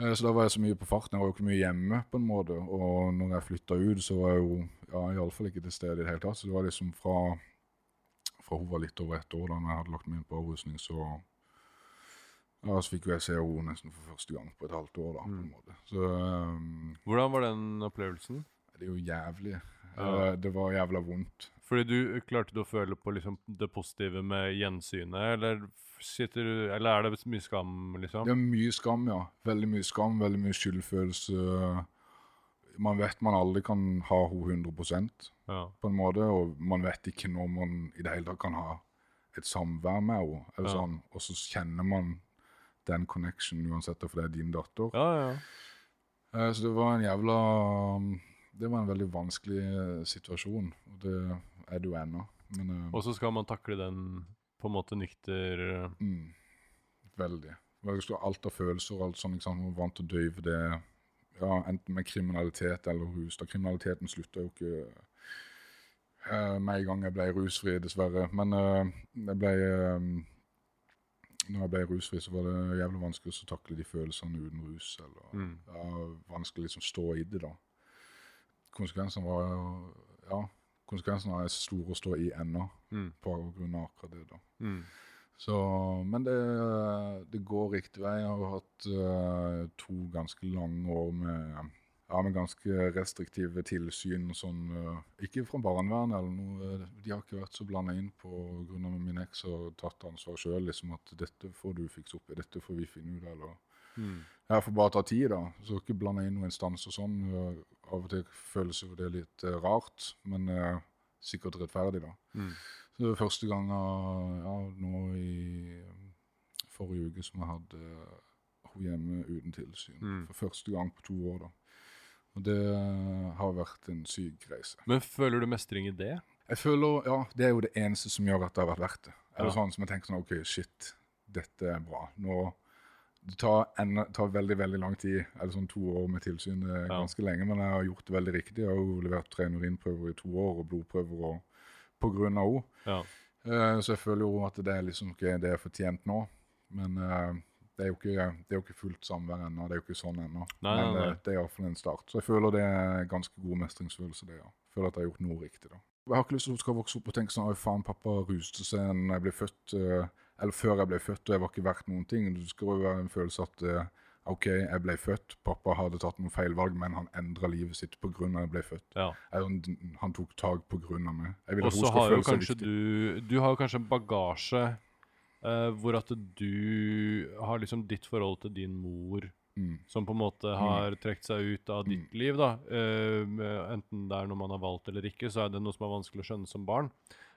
Eh, Så da var jeg så mye på farten. Jeg var jo ikke mye hjemme, på en måte. Og når jeg flytta ut, så var jeg jo ja, iallfall ikke til stede i det hele tatt. Så det var liksom fra, fra hun var litt over ett år, da jeg hadde lagt meg inn på avrusning, så ja, så fikk jo jeg se henne nesten for første gang på et halvt år, da, på en måte. Så um, Hvordan var den opplevelsen? det er jo jævlig. Ja. Eh, Det var jævla vondt. Fordi du klarte du å føle på liksom det positive med gjensynet, eller sitter du Eller er det mye skam, liksom? Det er mye skam, ja. Veldig mye skam, veldig mye skyldfølelse. Man vet man aldri kan ha henne 100 Ja. på en måte, og man vet ikke når man i det hele tatt kan ha et samvær med henne. eller Ja. sånn, Og så kjenner man den connection uansett for det er din datter. ja, ja. Eh, Så det var en jævla Det var en veldig vanskelig eh, situasjon, og det er det jo ennå. Eh, Og så skal man takle den på en måte nykter Mm, veldig. Alt av følelser og alt sånt. ikke sant? Man var vant til å døyve det ja, enten med kriminalitet eller rus. Da kriminaliteten slutta jo ikke uh, med en gang jeg ble rusfri, dessverre. Men uh, jeg ble uh, når jeg ble rusfri, så var det jævlig vanskelig å takle de følelsene uten rus. eller Mm. ja, Vanskelig liksom stå i det, da. Konsekvensene var Ja, konsekvensene er store å stå i ennå, Mm. på grunn av akkurat det. da. Mm. Så, men det, det går riktig vei. Jeg har hatt uh, to ganske lange år med, ja, med ganske restriktive tilsyn. Sånn, uh, ikke fra barnevernet eller noe. eh, De har ikke vært så blanda inn på grunn av at min eks har tatt ansvar sjøl. Liksom at 'dette får du fikse opp i, dette får vi finne ut av'. Mm. Jeg får bare ta tid, da. Så ikke blande inn noen instanser sånn. Av og til føles jo det litt eh, rart, men eh, sikkert rettferdig, da. Mm. Så det var første gang eh, ja, nå i eh, forrige uke som jeg hadde hun hjemme uten tilsyn. Mm. For første gang på to år, da. Og det har vært en syk reise. Men føler du mestring i det? Jeg føler, ja, Det er jo det eneste som gjør at det har vært verdt det. Eller Ja. sånn som jeg tenker sånn, ok, shit, dette er bra. Nå, Det tar, en, tar veldig veldig lang tid, eller sånn to år med tilsyn, det er Ja. ganske lenge, men jeg har gjort det veldig riktig. Jeg har jo levert tre urinprøver i to år, og blodprøver og, på grunn av henne. Ja. Uh, Så jeg føler jo at det er liksom ikke det er fortjent nå. Men uh, det er ikke, det er jo ikke fullt samvær ennå. Det er jo ikke sånn ennå. Men eh, det er iallfall en start. Så jeg føler det er ganske god mestringsfølelse, det, ja. føler at jeg har gjort noe riktig. da. Jeg har ikke lyst til at hun skal vokse opp og tenke sånn Oi, faen, pappa ruste seg når jeg ble født. eh, eller før jeg ble født, og jeg var ikke verdt noen ting. Det skal jo være en følelse at eh, OK, jeg ble født, pappa hadde tatt noen feilvalg, men han endra livet sitt pga. at jeg ble født. Ja. Jeg, han- tok tak pga. meg. Og så har jo kanskje du Du har jo kanskje en bagasje uh, hvor at du har liksom ditt forhold til din mor Mm. som på en måte har trukket seg ut av ditt liv, da. Uh, enten det er noe man har valgt eller ikke, så er det noe som er vanskelig å skjønne som barn.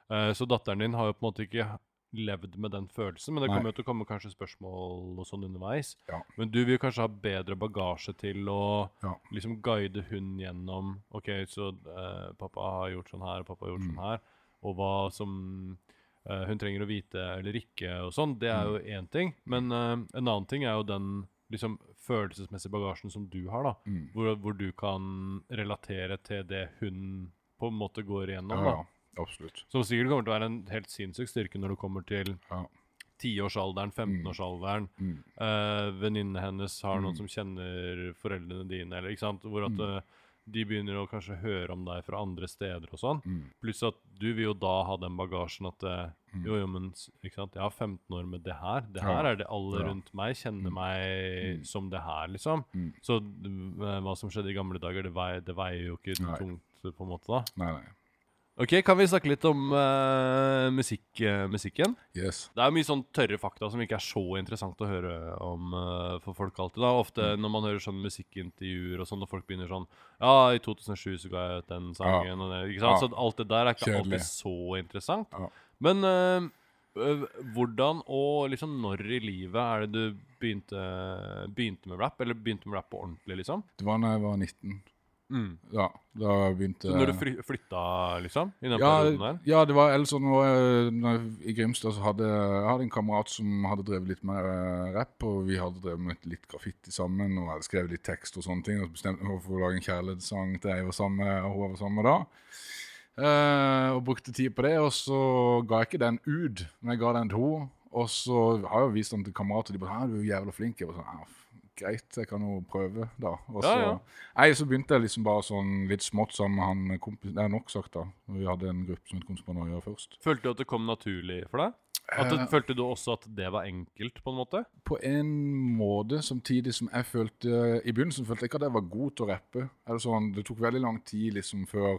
Uh, så datteren din har jo på en måte ikke levd med den følelsen, men det kommer jo til å komme kanskje spørsmål og sånn underveis. Ja. Men du vil kanskje ha bedre bagasje til å Ja. liksom guide hun gjennom OK, så uh, pappa har gjort sånn her, og pappa har gjort Mm. sånn her, og hva som uh, hun trenger å vite eller ikke, og sånn, det er Mm. jo én ting. Men uh, en annen ting er jo den liksom følelsesmessige bagasjen som du har, da. Mm. Hvor, hvor du kan relatere til det hun på en måte går igjennom. Ja, da. Ja, absolutt. Som sikkert kommer til å være en helt sinnssyk styrke når du kommer til Ja. 10-årsalderen, 15-årsalderen. Mm. Uh, Venninnene hennes har noen Mm. som kjenner foreldrene dine, eller ikke sant? Hvor at Mm. eh, de begynner å kanskje høre om deg fra andre steder og sånn. Mm. Pluss at du vil jo da ha den bagasjen at Mm. jo, jo, men ikke sant? jeg har 15 år med det her. Det Ja. her er det alle Ja. rundt meg kjenner meg som det her, liksom. Så hva som skjedde i gamle dager, det, veier, det veier jo ikke Nei. tungt på en måte da. Nei, nei. Ok, Kan vi snakke litt om uh, musikk, uh, musikken? Yes. Det er mye sånn tørre fakta som ikke er så interessant å høre om uh, for folk alltid. da. Ofte Mm. når man hører sånn musikkintervjuer og sånn, og folk begynner sånn Ja, i 2007 så ga jeg ut den sangen, og det, ikke sant? Ja. Så alt det der er ikke Kjedelig. alltid så interessant. Ja. Men hvordan og liksom når i livet er det du begynte, begynte med rap? Eller begynte med rap på ordentlig, liksom? Det var da jeg var 19. Mm. Ja, da begynte Så når du fly, flytta, liksom? I den ja, perioden der? ja, det var ellers sånn jeg, I Grimstad så hadde jeg hadde en kamerat som hadde drevet litt mer eh, rapp, og vi hadde drevet med litt graffiti sammen, og hadde skrevet litt tekst og sånne ting, og bestemte meg for å lage en kjærlighetssang til jeg var sammen med, og hun var sammen med da. Eh, og brukte tid på det, og så ga jeg ikke den ut, men jeg ga den til henne. Og så har jeg jo vist den til kamerater, og de bare du er jævla flink'. Jeg var sånn, ja, Greit, jeg kan jo prøve, da. Og så, Ja, ja. Nei, så begynte jeg liksom bare sånn litt smått sammen med han kompisen Det er nok sagt, da. Vi hadde en gruppe som het Konspiranoia først. Følte du at det kom naturlig for deg? At det, Eh, følte du også at det var enkelt, på en måte? på en måte, samtidig som jeg følte I begynnelsen følte jeg ikke at jeg var god til å rappe. Eller sånn, Det tok veldig lang tid liksom før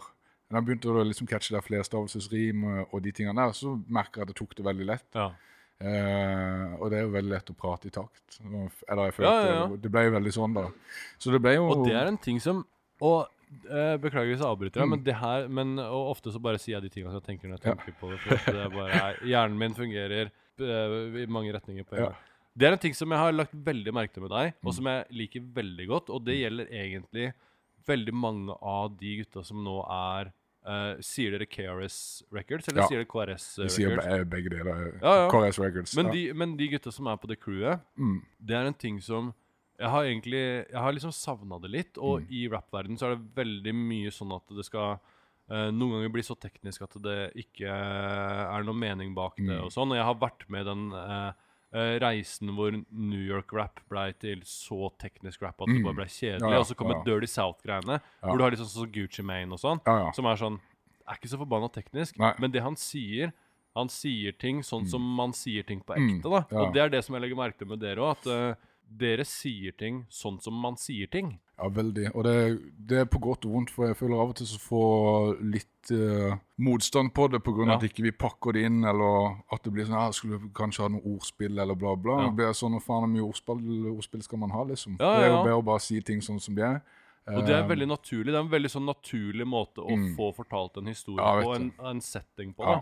Da jeg begynte å liksom catche det flerstavelsesrim og de tingene der, så merka jeg at jeg tok det veldig lett. Ja. Eh, og det er jo veldig lett å prate i takt. Eller jeg følte ja, ja. Det, det ble jo veldig sånn, da. Så det ble jo Og det er en ting som Og eh, Beklager hvis jeg avbryter deg, Mm. men det her Men og ofte så bare sier jeg de tingene som jeg tenker når jeg Ja. tenker på det. For det er bare er, Hjernen min fungerer eh, i mange retninger på en Ja. gang. Det er en ting som jeg har lagt veldig merke til med deg, og Mm. som jeg liker veldig godt. Og det gjelder egentlig veldig mange av de gutta som nå er eh, Sier dere KRS Records, eller Ja. sier dere KRS Vi sier Records? be- begge deler. Ja, ja. KRS Records. Men de, men de gutta som er på det crewet, mm, det er en ting som jeg har egentlig Jeg har liksom savna det litt. Og Mm. i rappverdenen så er det veldig mye sånn at det skal uh, noen ganger bli så teknisk at det ikke er noe mening bak det. Mm. Og sånn Og jeg har vært med den eh, eh, reisen hvor New York-rap blei til så teknisk rap at det Mm. bare ble kjedelig. Ja, ja, og så kommer ja. Dirty South-greiene, hvor du har litt sånn Gucci Mane og sånn, som er sånn Er ikke så forbanna teknisk, Nei. men det han sier Han sier ting sånn som man sier ting på Mm, ekte. da. Og det er det som jeg legger merke til med dere òg, at uh, dere sier ting sånn som man sier ting. Ja, veldig. Og det, det er på godt og vondt, for jeg føler av og til så får litt eh, motstand på det pga. Ja. at ikke vi pakker det inn, eller at det blir sånn ja, skulle vi kanskje ha noe ordspill, eller bla, bla. Ja. Det blir sånn, faen hvor mye ordspill, ordspill skal man ha, liksom? Ja, Det er jo bedre å bare si ting sånn som de er. Og det er Eh, veldig naturlig. Det er en veldig sånn naturlig måte å Mm. få fortalt en historie Ja, på, en, en setting på. Ja.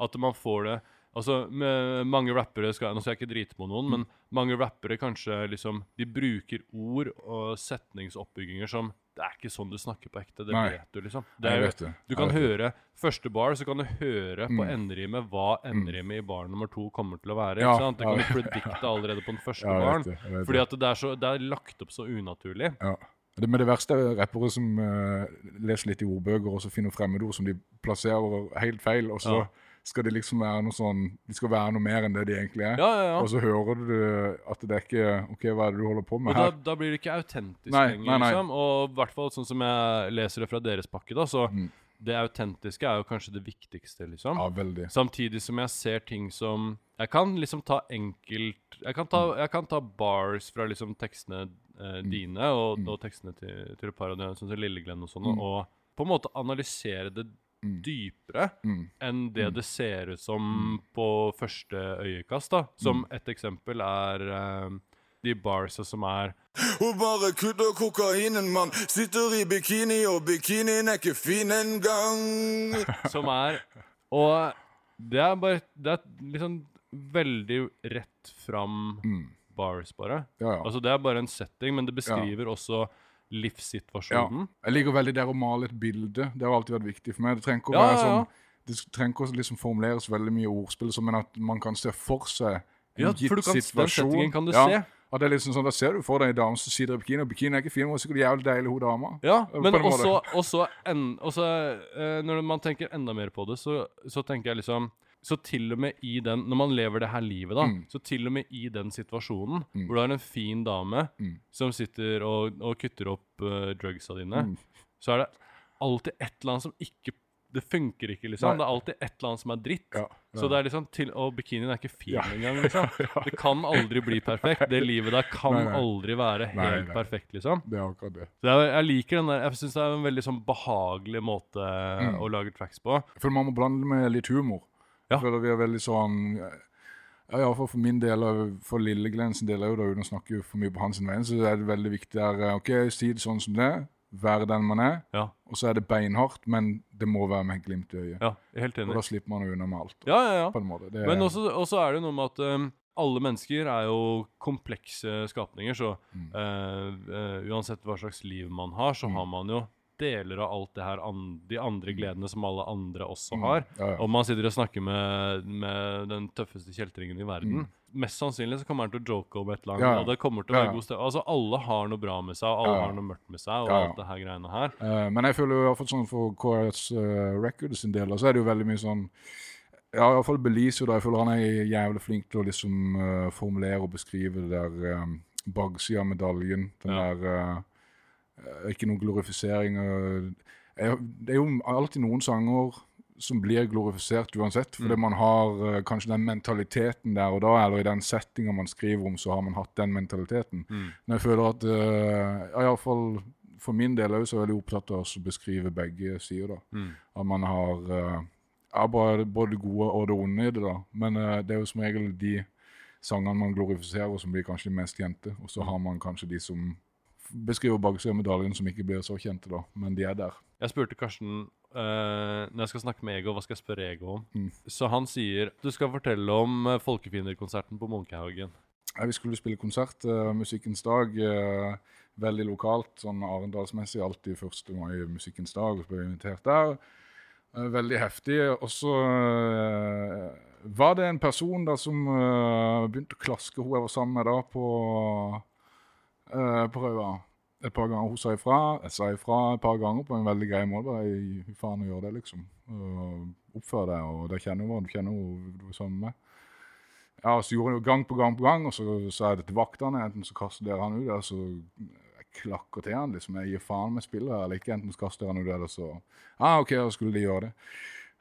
da At man får det Altså, med mange rappere skal, Nå skal jeg ikke drite på noen, men mange rappere kanskje liksom De bruker ord og setningsoppbygginger som Det er ikke sånn du snakker på ekte. Det Nei. vet du, liksom. Det er, vet det. Du kan det. høre første bar, så kan du høre på Mm. enderimet hva enderimet i bar nummer to kommer til å være. Ja, ikke sant? Det kan du predikte allerede på den første Ja, baren. det, Fordi at det er, så, det er lagt opp så unaturlig. Ja. Det, men det verste er rappere som uh, leser litt i ordbøker og så finner fremmedord som de plasserer helt feil, og så Ja. Skal de liksom være noe sånn De skal være noe mer enn det de egentlig er. Ja, ja, ja. Og så hører du at det er ikke OK, hva er det du holder på med Og da, her? da blir det ikke autentisk Nei, lenger, nei, nei. liksom. Og i hvert fall sånn som jeg leser det fra deres pakke, da, så Mm. det autentiske er jo kanskje det viktigste, liksom. Ja, veldig. Samtidig som jeg ser ting som Jeg kan liksom ta enkelt Jeg kan ta, jeg kan ta bars fra liksom tekstene eh, dine og, og tekstene til, til et par av sånn som Lilleglenn og sånn, og på en måte analysere det dypere Mm. enn det det ser ut som på første øyekast. da. Som et eksempel er eh, de barsa som er Hun bare kutter kokainen, mann. Sitter i bikini, og bikinien er ikke fin engang. <laughs> Som er Og det er bare Det er liksom veldig rett fram bars, bare. Ja, ja. Altså Det er bare en setting, men det beskriver også Ja. livssituasjonen. Jeg liker veldig der å male et bilde. Det har alltid vært viktig for meg. Det trenger ikke å Ja, være ja, ja. sånn Det trenger ikke å liksom formuleres veldig mye ordspill, men at man kan se for seg en Ja, gitt den situasjon. settingen kan du ja, se. At det er liksom sånn, Da ser du for deg en dame som sitter i bikini, og bikini er ikke fin, men er sikkert jævlig deilig, hun dama. Ja, men også, også, en, også uh, Når man tenker enda mer på det, så, så tenker jeg liksom Så til og med i den Når man lever det her livet, da, Mm. så til og med i den situasjonen hvor du har en fin dame Mm. som sitter og, og kutter opp uh, drugsa dine, Mm. så er det alltid et eller annet som ikke Det funker ikke, liksom. Nei. Det er alltid et eller annet som er dritt. Ja, ja. Så det er liksom til, Og bikinien er ikke fin Ja. engang, liksom. <laughs> Det kan aldri bli perfekt. Det <laughs> livet der kan Nei, nei. aldri være helt perfekt, liksom. Det er akkurat det. Så jeg, jeg liker den der Jeg syns det er en veldig sånn behagelig måte Mm. å lage tracks på. For man må blande med litt humor. Ja. Føler vi er veldig sånn ja, ja, for min del for Lilleglenn sin del òg, uten å snakke for mye på hans vegne, så er det veldig viktig der eh, OK, si det sånn som det er. Være den man er. Ja, Og så er det beinhardt, men det må være med glimt i øyet. ja helt enig. Og da slipper man unna med alt. Ja, ja, ja. På en måte. Det Men også, også er det noe med at um, alle mennesker er jo komplekse skapninger, så Mm. uh, uh, uansett hva slags liv man har, så har man jo deler av alt det her an de andre gledene som alle andre også har. Mm. Ja, ja. Om man sitter og snakker med, med den tøffeste kjeltringen i verden Mest sannsynlig så kommer han til å joke om et eller annet, Mm. Ja, og det kommer til å være god sted. Altså, alle har noe bra med seg, og alle har noe mørkt med seg, og alt det her greiene her. Uh, men jeg føler jo i hvert fall sånn for KRS uh, Records sin del, så er det jo veldig mye sånn Ja, i fall Belize, da. Jeg føler han er jævlig flink til å liksom uh, formulere og beskrive det der um, baksida av medaljen. Den der eh, eh, Ikke noen glorifisering. jeg, det er jo alltid noen sanger som blir glorifisert uansett, fordi man har eh, kanskje den mentaliteten der og da, eller i den settinga man skriver om, så har man hatt den mentaliteten. Mm. Men jeg føler at ja, iallfall for min del så er jeg veldig opptatt av å beskrive begge sider. da. Mm. At man har eh, ja, bare, både det gode og det onde i det. da. Men eh, det er jo som regel de sangene man glorifiserer, som blir kanskje de mest kjente. Og så har man kanskje de som beskriver baksida av medaljen, som ikke blir så kjente, da. Men de er der. Jeg spurte Karsten Uh, når jeg skal snakke med Ego, hva skal jeg spørre Ego om? Mm. Så han sier du skal fortelle om uh, Folkefienderkonserten på Munkehaugen. Ja, vi skulle spille konsert. uh, Musikkens dag. eh, veldig lokalt, sånn arendalsmessig. Alltid 1. mai Musikkens dag. Og så ble vi invitert der. Eh, veldig heftig. Og så eh, var det en person da som eh, begynte å klaske hun jeg var sammen med da, på, uh, prøve Et par ganger hun sa ifra. Jeg sa ifra et par ganger på en veldig grei måte. Bare «Gi faen å gjøre det, liksom. Uh, Oppfør deg, og det kjenner hun, du kjenner hun du er sammen med. Ja, så gjorde hun det gang på gang på gang, og så sa jeg det til vaktene. Enten så kaster dere han ut, eller så jeg klakker til han. liksom. Jeg gir faen om jeg spiller eller ikke. Enten så kaster han ut, eller så ah, OK, da skulle de gjøre det.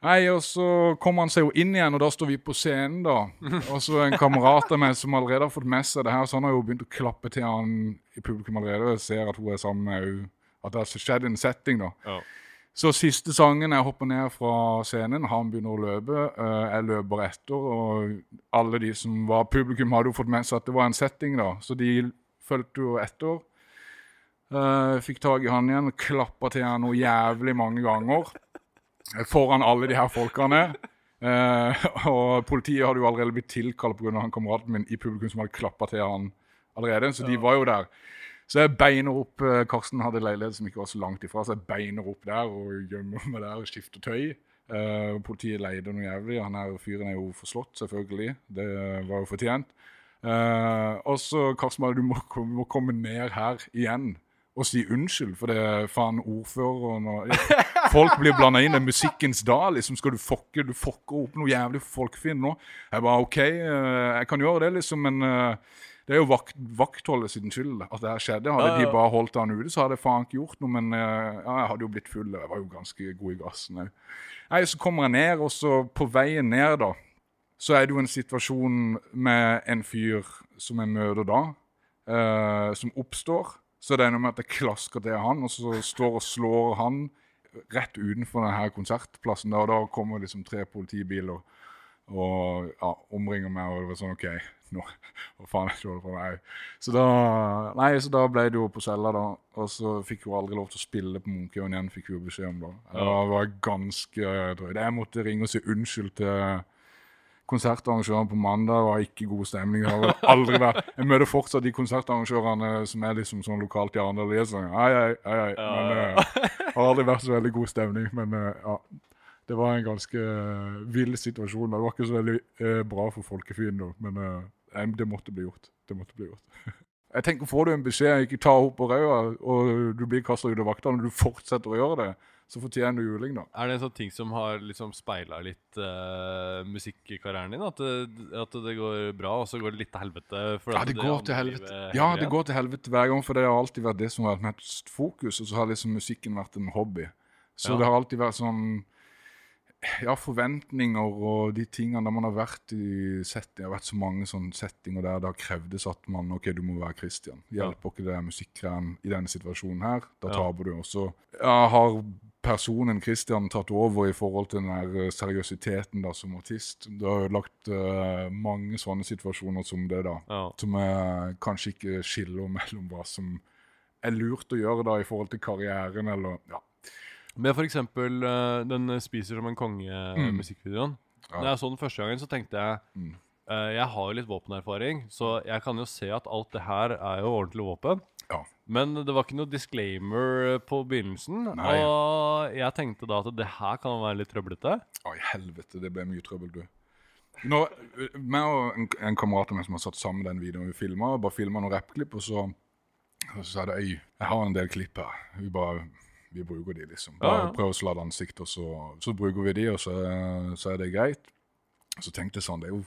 Nei, og så kom han seg jo inn igjen, og da står vi på scenen, da. <laughs> Og så en kamerat av meg som allerede har fått med seg det her, så han har jo begynt å klappe til han i publikum allerede. Og jeg ser at hun er sammen med henne. At det har skjedd en setting, da. Ja. Så siste sangen, jeg hopper ned fra scenen, han begynner å løpe, eh, jeg løper etter, og alle de som var publikum hadde jo fått med seg at det var en setting da, så de følte jo etter. Eh, fikk tag i han igjen og klappa til han noe jævlig mange ganger foran alle de her folkene. Eh, og politiet hadde jo allerede blitt tilkalt pga. kameraten min i publikum som hadde klappa til han allerede, så de var jo der. Så jeg beiner opp eh, Karsten hadde leilighet som ikke var så langt ifra, så jeg beiner opp der og gjemmer meg der og skifter tøy. Eh, politiet leide noe jævlig. Han her fyren er jo forslått, selvfølgelig. Det var jo fortjent. Eh, og så Karsten bare du må, må komme ned her igjen og si unnskyld, for det er faen ordføreren og Folk blir blanda inn. Det er musikkens dag. liksom Skal du fucke du fucker opp noe jævlig folkefiend nå? Jeg bare OK, eh, jeg kan gjøre det, liksom, men eh, Det er jo vakt, vaktholdet sin skyld at det her skjedde. Hadde Ja, ja. de bare holdt han ute, så hadde jeg faen ikke gjort noe. Men eh, ja, jeg hadde jo blitt full. Jeg var jo ganske god i gassen òg. Så kommer jeg ned, og så på veien ned, da, så er det jo en situasjon med en fyr som jeg møter da, eh, som oppstår. Så det er noe med at jeg klasker til han, og så står og slår han rett utenfor denne konsertplassen. Der, og da kommer liksom tre politibiler og ja, omringer meg, og det var sånn OK, nå Hva faen er det du holder på med? Så da, nei, så da ble det jo på cella, da. Og så fikk hun aldri lov til å spille på Munkehaugen igjen, fikk hun beskjed om da. Det var ganske drøyt. Jeg måtte ringe og si unnskyld til konsertarrangøren på mandag. Var ikke god stemning. Det har vel aldri vært Jeg møter fortsatt de konsertarrangørene som er liksom sånn lokalt i Arendal. De er sånn ei, ei, ei. Men eh, det har aldri vært så veldig god stemning. Men uh, ja. Det var en ganske uh, vill situasjon. Det var ikke så veldig uh, bra for folkefienden, da, men eh, det måtte bli gjort. Det måtte bli gjort. <laughs> Jeg tenker, Får du en beskjed ikke ta opp på ræva, og du blir kasta ut av vaktene, og du fortsetter å gjøre det, så fortjener du juling, da. Er det en sånn ting som har liksom speila litt uh, musikkarrieren din? At det, at det går bra, og så går det litt til helvete? Ja, det går til helvete. Ja, det går til helvete hver gang, for det har alltid vært det som har vært mest fokus, og så har liksom musikken vært en hobby. Så Ja. det har alltid vært sånn ja, forventninger og de tingene der man har vært i setting, Det har vært så mange sånne settinger der det har krevdes at man OK, du må være Christian. Hjelper ikke det musikkgreiene i denne situasjonen her, da Ja. taper du. Og så har personen Christian tatt over i forhold til den her eh, seriøsiteten da som artist. Det har ødelagt uh, mange sånne situasjoner som det, da Ja. som jeg kanskje ikke skiller mellom hva som er lurt å gjøre da i forhold til karrieren, eller ja. Med for eksempel eh, den 'Spiser som en konge'-musikkvideoen. Ja. Da jeg så den første gangen, så tenkte jeg Mm. uh, Jeg har jo litt våpenerfaring, så jeg kan jo se at alt det her er jo ordentlig våpen. Ja. Men det var ikke noe disclaimer på begynnelsen. Nei. Og jeg tenkte da at det her kan være litt trøblete. Å, i helvete, det ble mye trøbbel, du. Nå, meg og en, en kamerat av meg som har satt sammen den videoen vi filma, bare filma noen rappklipp, og så, og så sa det Øy, jeg har en del klipp her. Vi bare vi bruker de, liksom. Bare Ja, ja. prøv å sladde ansikt, og så, så bruker vi de, og så, så er det greit. Så tenkte jeg sånn, det er jo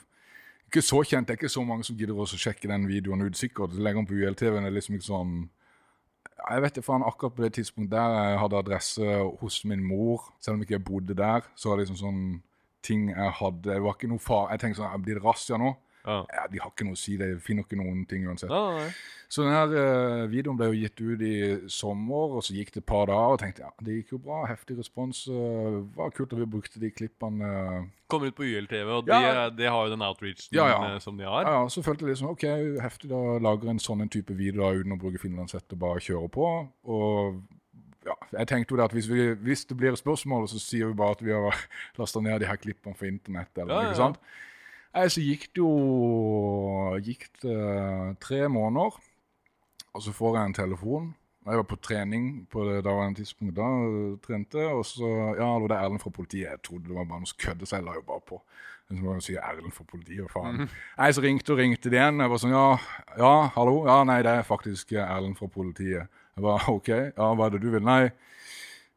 ikke så kjent, det er ikke så mange som gidder å sjekke den videoen ut. Sikkert legger den på ULTV-en, det er liksom ikke sånn Jeg vet ikke, akkurat på det tidspunktet der jeg hadde adresse hos min mor, selv om ikke jeg bodde der, så var det liksom sånn ting jeg hadde Det var ikke noe far... Jeg tenkte sånn, blir det razzia nå? Ja. Ja, De har ikke noe å si, de finner ikke noen ting uansett. Nei. Så denne uh, videoen ble jo gitt ut i sommer, og så gikk det et par dager, og tenkte ja, det gikk jo bra, heftig respons. Uh, var kult at vi brukte de klippene. Uh. Kommer ut på YLTV, og Ja. de, er- de har jo den outreachen Ja, ja. eh, som de har. Ja, ja, så følte jeg liksom, ok, heftig da lager en sånn en type video da, uten å bruke finlandshette, bare kjøre på. Og ja, jeg tenkte jo at hvis, vi, hvis det blir spørsmål, så sier vi bare at vi har <laughs> lasta ned de her klippene fra internett, eller Ja, ja, ikke sant? Nei, så gikk det jo gikk det tre måneder, og så får jeg en telefon. Jeg var på trening på det daværende tidspunkt da, trente, og så, ja, det var Erlend fra politiet. Jeg trodde det var bare noe som kødde, så jeg la jo bare på. Så må jeg si Erlend fra politiet, og faen. Nei, så ringte og ringte de igjen. Jeg var sånn, ja, ja, hallo? Ja, nei, det er faktisk Erlend fra politiet. Jeg var, ok, ja, hva er det du vil? Nei,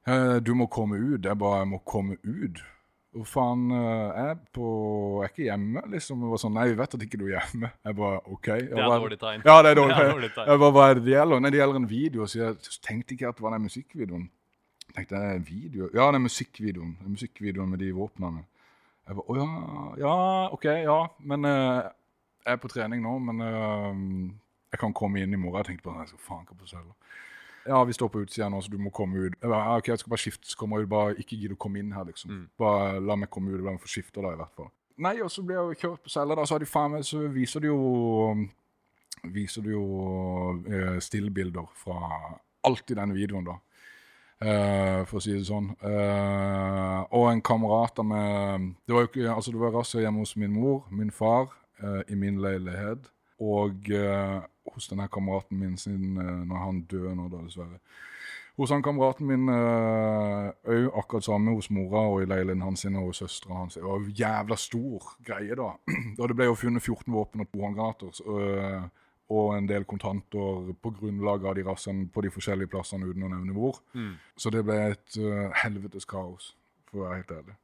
eh, du må komme ut. Jeg bare, jeg må komme ut. Hvor faen, eh, jeg er på, jeg er ikke hjemme, liksom. Jeg var sånn, nei, vi vet at ikke du er hjemme. Jeg bare, ok. Det er dårlig tegn. Ja, det er dårlig. <laughs> Det er dårlig tegn. Jeg bare, hva er det det gjelder? Nei, det gjelder en video, så jeg tenkte ikke at det var den musikkvideoen. Jeg tenkte, det er en video? Ja, det er musikkvideoen. Det er musikkvideoen med de våpnene. Jeg bare, å ja, ja, ok, ja, men uh, jeg er på trening nå, men uh, jeg kan komme inn i morgen. Jeg tenkte bare, jeg skal faen ikke på cella. Ja, vi står på utsida nå, så du må komme ut. Jeg bare, ok, jeg skal bare skifte, så kommer jeg ut, bare ikke gidd å komme inn her, liksom. Mm. Bare la meg komme ut, la meg få skifte da, i hvert fall. Nei, og så blir jeg jo kjørt på cella, da, så har de faen meg, så viser de jo, viser de jo eh, stillbilder fra alt i denne videoen da. Uh, for å si det sånn. Uh, og en kamerat av meg Det var jo ikke, altså det var razzia hjemme hos min mor, min far, uh, i min leilighet. Og hos denne kameraten min siden uh, når han døde nå, da, dessverre. Hos han kameraten min òg akkurat samme hos mora og i leiligheten hans og hos søstera hans. Det var en jævla stor greie, da. <clears throat> da det ble jo funnet 14 våpen og to håndgranater. øh, og en del kontanter på grunnlag av de rassene på de forskjellige plassene uten å nevne hvor. Mm. Så det ble et uh, helvetes kaos, for å være helt ærlig.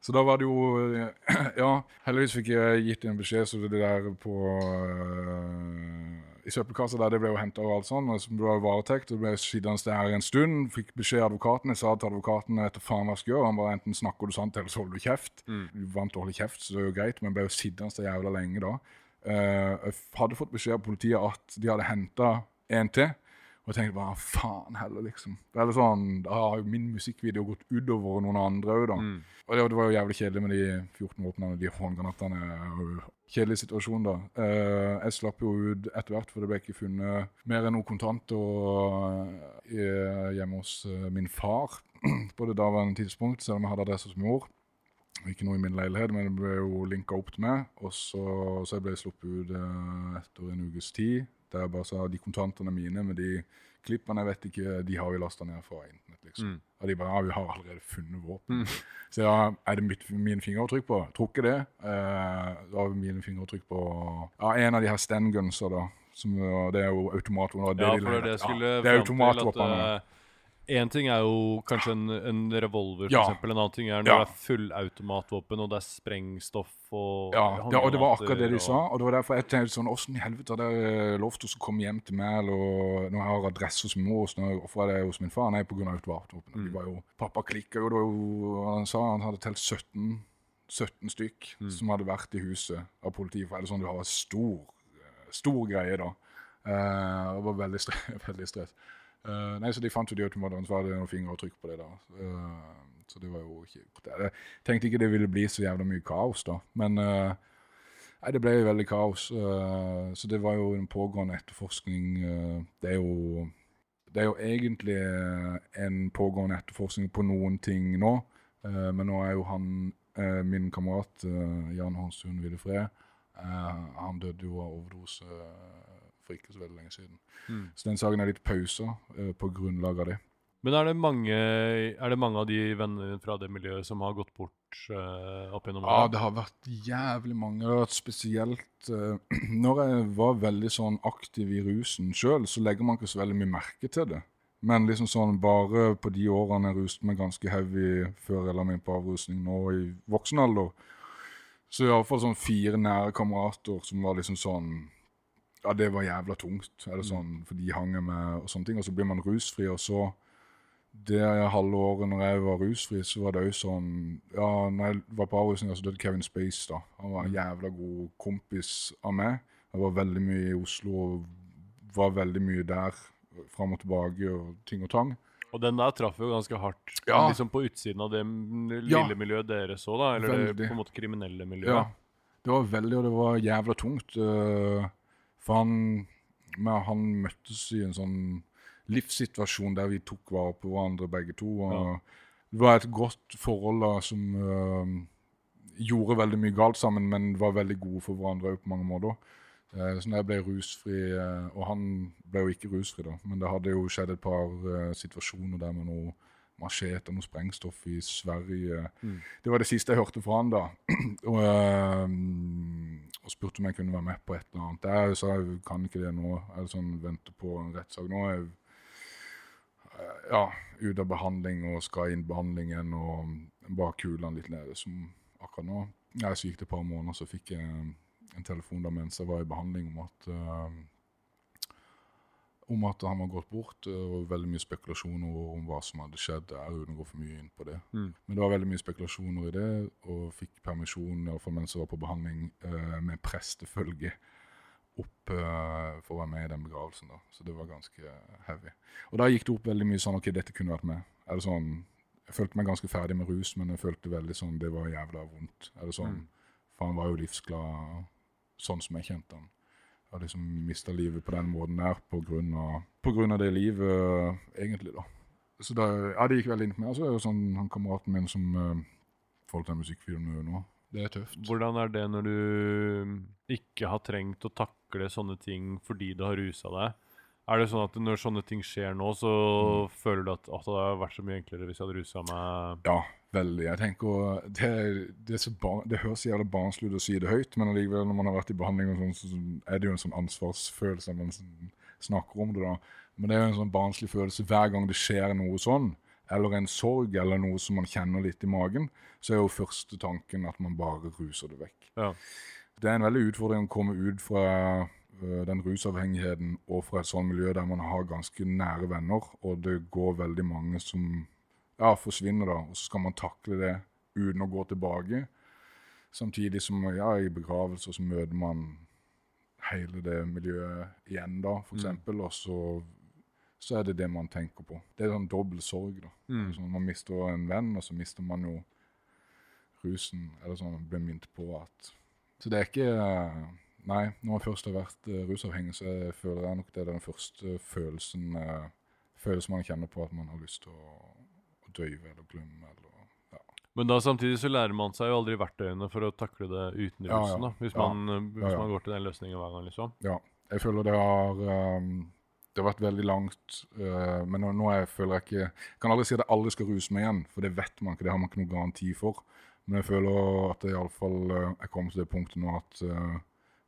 Så da var det jo eh, <clears throat> Ja, heldigvis fikk jeg gitt en beskjed, så det der på uh, I søppelkassa der, det ble jo henta og alt sånn, og så ble det varetekt, og det ble sittende der en stund. Fikk beskjed av advokaten. Jeg sa til advokaten etter faen hva jeg skal gjøre. Han bare enten snakker du sant, eller så holder du kjeft. Vi vant å holde kjeft, så det er jo greit, men ble jo sittende der jævla lenge da. Uh, jeg hadde fått beskjed av politiet at de hadde henta en til. Og jeg tenkte bare faen heller, liksom. Det er sånn, Da har jo min musikkvideo gått utover noen andre òg, da. Og det, det var jo jævlig kjedelig med de 14 våpnene, de håndgranatene. Kjedelig situasjon, da. Eh, jeg slapp jo ut etter hvert, for det ble ikke funnet mer enn noe kontant og, eh, hjemme hos eh, min far <clears throat> på det daværende tidspunkt, selv om jeg hadde adresse hos mor. Ikke noe i min leilighet, men det ble jo linka opp til meg. Og så, så jeg ble sluppet ut eh, etter en ukes tid. Der jeg bare sa de kontantene mine med de klippene jeg vet ikke, de har vi lasta ned fra internett. liksom. Og de bare ja, vi har allerede funnet våpen. Så ja, er det mitt, mine fingeravtrykk på? Tror ikke det. Eh, da har vi mine fingeravtrykk på ja, en av de her Sten-gunsa, da. Som, det er jo automatvåpen. Ja, for det det skulle ja, det er automatvåpen. Én ting er jo kanskje en, en revolver, for Ja. eksempel. En annen ting er når Ja. det er fullautomatvåpen, og det er sprengstoff og Ja, ja, og det var akkurat det de håndgranater sa. Og det var derfor jeg tenkte sånn Åssen i helvete har dere lov til å komme hjem til meg, eller når jeg har adresse hos mor, så når- hvorfor er det hos min far? Nei, pga. automatvåpen. Mm. De var jo Pappa klikka jo, det var jo Han sa han hadde telt 17, 17 stykk Mm. som hadde vært i huset av politiet. For er det sånn du har stor, stor greie, da. Uh, det var veldig, stre <laughs> veldig stress. Eh, nei, så de fant jo de automatene, så var det noen fingeravtrykk på det. da. Uh, så det var jo ikke Jeg tenkte ikke det ville bli så jævla mye kaos, da. Men uh, nei, det ble jo veldig kaos. så det var jo en pågående etterforskning. det er jo det er jo egentlig en pågående etterforskning på noen ting nå. men nå er jo han, min kamerat Jan Hånstuen Willefred, han døde jo av overdose for ikke så veldig lenge siden. Mm. Så den saken er litt pausa uh, på grunnlag av det. Men er det, mange, er det mange av de vennene fra det miljøet som har gått bort uh, opp gjennom Ja, det har vært jævlig mange. Det har vært spesielt uh, <clears throat> Når jeg var veldig sånn aktiv i rusen sjøl, så legger man ikke så veldig mye merke til det. Men liksom sånn bare på de årene jeg ruste meg ganske heavy før jeg la meg på avrusning nå i voksen alder, så iallfall sånn fire nære kamerater som var liksom sånn Ja, det var jævla tungt. Er det sånn, For de hang med og sånne ting. Og så blir man rusfri, og så det halve året når jeg var rusfri, så var det òg sånn Ja, når jeg var på avrusning, så døde Kevin Space, da. Han var en jævla god kompis av meg. Jeg var veldig mye i Oslo og var veldig mye der fram og tilbake og ting og tang. Og den der traff jo ganske hardt. Ja. Liksom på utsiden av det lille Ja. miljøet dere så, da. Eller det på en måte kriminelle Ja. miljøet. Det var veldig, og det var jævla tungt. eh, For han han møttes i en sånn livssituasjon der vi tok vare på hverandre begge to. og Ja. Det var et godt forhold da, som eh, gjorde veldig mye galt sammen, men var veldig gode for hverandre på mange måter. Eh, så når jeg ble rusfri, eh, og han ble jo ikke rusfri, da, men det hadde jo skjedd et par eh, situasjoner der med noe machete og noe sprengstoff i Sverige. Mm. Det var det siste jeg hørte fra han da. <clears throat> og, eh, og spurte om jeg kunne være med på et eller annet. Jeg sa jeg kan ikke det nå. Jeg sånn, venter på en rettssak. Nå jeg eh, ja, ute av behandling og skal inn behandlingen og bare kulene litt nede. Som akkurat nå. Jeg, så gikk det et par måneder, så fikk jeg en telefon da mens jeg var i behandling om at eh, om at han var gått bort, eh, og veldig mye spekulasjoner om hva som hadde skjedd der, uten å gå for mye inn på det. Mm. Men det var veldig mye spekulasjoner i det, og fikk permisjon i hvert fall mens jeg var på behandling eh, med prestefølge opp uh, for å være med i den begravelsen. da. Så det var ganske heavy. Og da gikk det opp veldig mye sånn ok, dette kunne vært med. Er det sånn, Jeg følte meg ganske ferdig med rus, men jeg følte veldig sånn det var jævla vondt. Er det sånn, Mm. For han var jo livsglad sånn som jeg kjente han. Har liksom mista livet på den måten der på grunn av, på grunn av det livet, egentlig, da. Så da, ja, det gikk veldig inn på meg. Og så er jo sånn han kameraten min som uh, forhold til musikkvideoen nå. Det er tøft. Hvordan er det når du ikke har trengt å takle sånne ting fordi du har rusa deg? Er det sånn at når sånne ting skjer nå, så Mm. føler du at det hadde vært så mye enklere hvis jeg hadde rusa meg? Ja, veldig. Jeg tenker, Det, det, bar, det høres jævlig barnslig ut å si det høyt, men allikevel når man har vært i behandling, sånn, så er det jo en sånn ansvarsfølelse man snakker om det. da. Men det er jo en sånn barnslig følelse hver gang det skjer noe sånn. eller en sorg, eller noe som man kjenner litt i magen, så er jo første tanken at man bare ruser det vekk. Ja. Det er en veldig utfordring å komme ut fra øh, den rusavhengigheten og fra et sånt miljø der man har ganske nære venner, og det går veldig mange som ja, forsvinner da, og så skal man takle det uten å gå tilbake. Samtidig som ja, i begravelser så møter man hele det miljøet igjen da, for eksempel, og så, så er det det man tenker på. Det er sånn dobbel sorg da. Mm. Sånn, man mister en venn, og så mister man jo rusen, eller sånn, man blir minnet på at Så det er ikke Nei, når man først har vært eh, rusavhengig, så jeg føler jeg nok det er den første følelsen eh, følelsen man kjenner på at man har lyst til å, å døyve eller glemme. eller ja. Men da samtidig så lærer man seg jo aldri verktøyene for å takle det uten rusen, da. Hvis, man, eh, hvis man går til den løsningen hver gang, liksom. Ja, jeg føler det har um, Det har vært veldig langt, Uh, men nå, nå jeg føler jeg ikke Jeg kan aldri si at jeg aldri skal ruse meg igjen, for det vet man ikke. Det har man ikke noen garanti for. Men jeg føler at jeg iallfall uh, er kommet til det punktet nå at uh,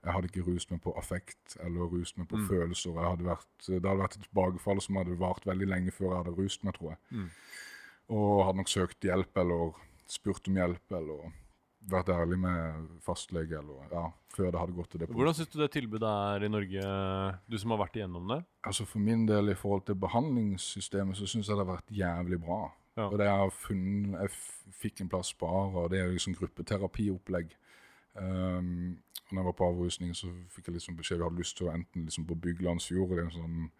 jeg hadde ikke rust meg på affekt eller rust meg på Mm. følelser. Jeg hadde vært, det hadde vært et tilbakefall som hadde vart veldig lenge før jeg hadde rust meg, tror jeg. Mm. Og hadde nok søkt hjelp eller spurt om hjelp eller vært ærlig med fastlege eller ja, før det hadde gått til det punktet. Hvordan syns du det tilbudet er i Norge, du som har vært igjennom det? Altså For min del i forhold til behandlingssystemet, så syns jeg det har vært jævlig bra. Ja. Og det jeg har funnet Jeg fikk en plass på ARA, og det er liksom gruppeterapiopplegg. Um, når jeg var på avrusning, så fikk jeg liksom beskjed vi hadde lyst til å enten liksom på Byglandsfjord, eller det er en sånn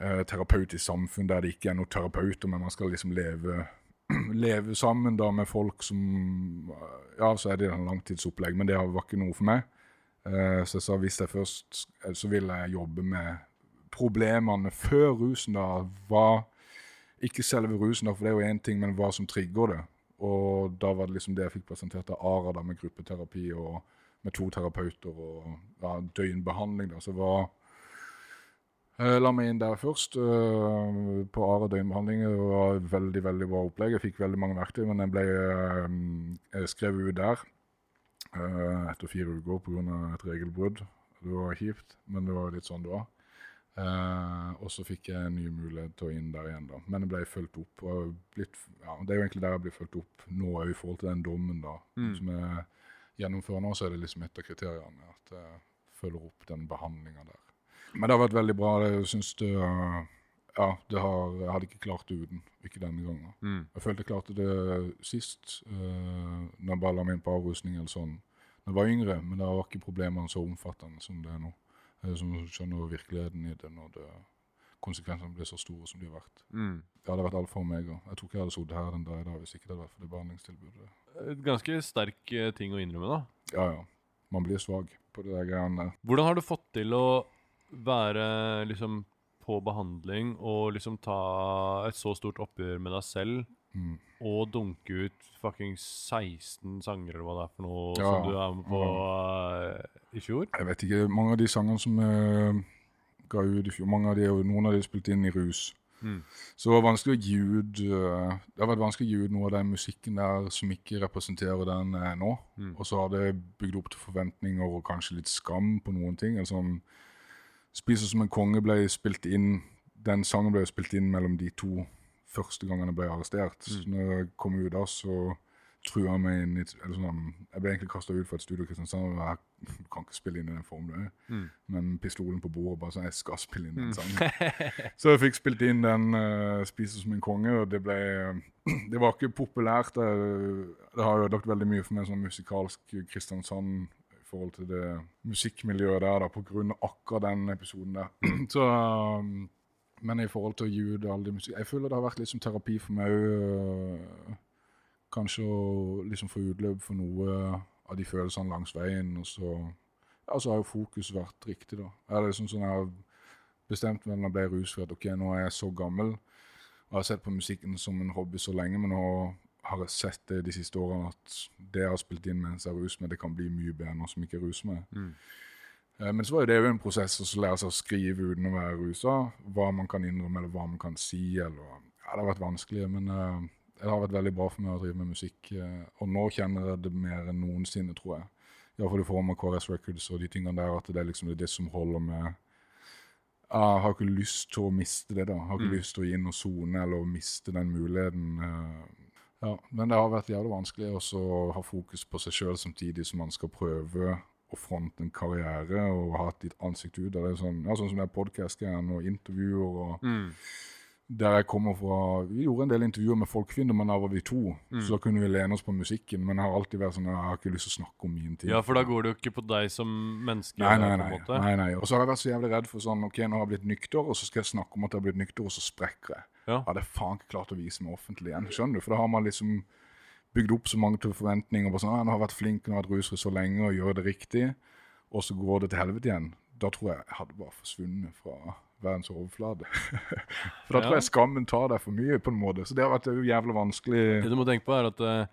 terapeutisk samfunn der det ikke er noen terapeuter, men man skal liksom leve <clears throat> leve sammen da med folk som Ja, så er det en langtidsopplegg, men det var ikke noe for meg. Eh, så jeg sa hvis jeg først Så vil jeg jobbe med problemene før rusen, da. Hva Ikke selve rusen, da, for det er jo én ting, men hva som trigger det. Og da var det liksom det jeg fikk presentert av ARA, da, med gruppeterapi og med to terapeuter og ja, døgnbehandling. da, så var la meg inn der først, øh, på ARA døgnbehandling. Det var et veldig veldig bra opplegg. Jeg fikk veldig mange verktøy, men jeg ble øh, skrevet ut der etter fire uker pga. et regelbrudd. Det var kjipt, men det var litt sånn det var. Eh, og så fikk jeg en ny mulighet til å inn der igjen, da. Men jeg ble fulgt opp. Og blitt, ja, det er jo egentlig der jeg blir fulgt opp nå òg, i forhold til den dommen da, Mm. som jeg gjennomfører nå. Så er det liksom et av kriteriene at jeg følger opp den behandlinga der. Men det har vært veldig bra. Jeg synes det øh, Ja, det har, jeg hadde ikke klart det uten. Ikke denne gangen. Mm. Jeg følte jeg klarte det sist, uh, når meg inn på avrusning eller sånn. Da jeg var yngre, men da var ikke problemene så omfattende som det er nå. Jeg som skjønner virkeligheten i det når det, konsekvensene blir så store som de har vært. Mm. Det hadde vært alfa og omega. Jeg tror ikke jeg hadde sittet her den dag i dag hvis ikke det hadde vært for det behandlingstilbudet. Et ganske sterk eh, ting å innrømme, da. Ja, ja. Man blir svak på det der greiene der. Hvordan har du fått til å være liksom på behandling og liksom ta et så stort oppgjør med deg selv Mm. og dunke ut fuckings 16 sanger eller hva det er for noe Ja, som du er med på uh, i fjor? Jeg vet ikke, mange av de sangene som uh, ga ut i fjor, mange av de, noen av de er spilt inn i rus. Mm. Så det var vanskelig å gi ut øh, Det har vært vanskelig å gi ut noe av den musikken der som ikke representerer den nå. Mm. Og så har det bygd opp til forventninger og kanskje litt skam på noen ting. Eller sånn Spiser som en konge ble spilt inn Den sangen ble spilt inn mellom de to første gangene jeg ble arrestert. Så Mm. når jeg kom ut da, så trua han meg inn i eller sånn, Jeg ble egentlig kasta ut fra et studio i Kristiansand. og jeg, Du kan ikke spille inn i den formen. Mm. Men pistolen på bordet bare sånn Jeg skal spille inn den sangen. <laughs> Så jeg fikk spilt inn den uh, 'Spiser som en konge', og det ble <clears throat> Det var ikke populært. Det, det har ødelagt veldig mye for meg sånn musikalsk Kristiansand forhold til det musikkmiljøet der, da, av akkurat den episoden der. <clears throat> Så um, Men i forhold til å gi ut all det musikk Jeg føler det har vært litt som terapi for meg òg. Kanskje å liksom få utløp for noe av de følelsene langs veien. Og så, ja, så har jo fokus vært riktig, da. Jeg har liksom sånn jeg har bestemt meg når jeg ble rusfri at ok, nå er jeg så gammel og har sett på musikken som en hobby så lenge, men nå har jeg sett det de siste årene at det jeg har spilt inn mens jeg ruser meg, det kan bli mye bedre nå som ikke ruser meg. Mm. Eh, Men så var jo det jo en prosess å lære seg å skrive uten å være rusa. Hva man kan innrømme, eller hva man kan si. eller... Ja, Det har vært vanskelig, men eh, det har vært veldig bra for meg å drive med musikk. eh, og nå kjenner jeg det mer enn noensinne, tror jeg. Iallfall i form av KRS Records og de tingene der, at det er liksom det, det som holder med jeg har ikke lyst til å miste det, da. Jeg har ikke Mm. lyst til å gi inn og sone eller miste den muligheten. eh. Ja, men det har vært jævlig vanskelig også å ha fokus på seg sjøl samtidig som man skal prøve å fronte en karriere og ha et litt ansikt ut. Det er sånn, ja, sånn som det er podkast-greiene og intervjuer og Mm. Der jeg kommer fra Vi gjorde en del intervjuer med Folkefiender, men da var vi to. Mm. Så da kunne vi lene oss på musikken. Men jeg har alltid vært sånn jeg har ikke lyst til å snakke om min tid. Ja, for da går det jo ikke på deg som menneske. Nei, nei, nei. nei, nei. Og så har jeg vært så jævlig redd for sånn OK, nå har jeg blitt nykter, og så skal jeg snakke om at jeg har blitt nykter, og så sprekker jeg. Ja. Jeg hadde faen ikke klart å vise meg offentlig igjen. Skjønner du? For da har man liksom bygd opp så mange forventninger på sånn ah, 'Nå har jeg vært flink, nå har jeg vært rusfri så lenge og gjør det riktig', og så går det til helvete igjen. Da tror jeg jeg hadde bare forsvunnet fra verdens overflate. <laughs> for da tror jeg skammen tar deg for mye, på en måte. Så det har vært jo jævlig vanskelig. Det du må tenke på, er at eh,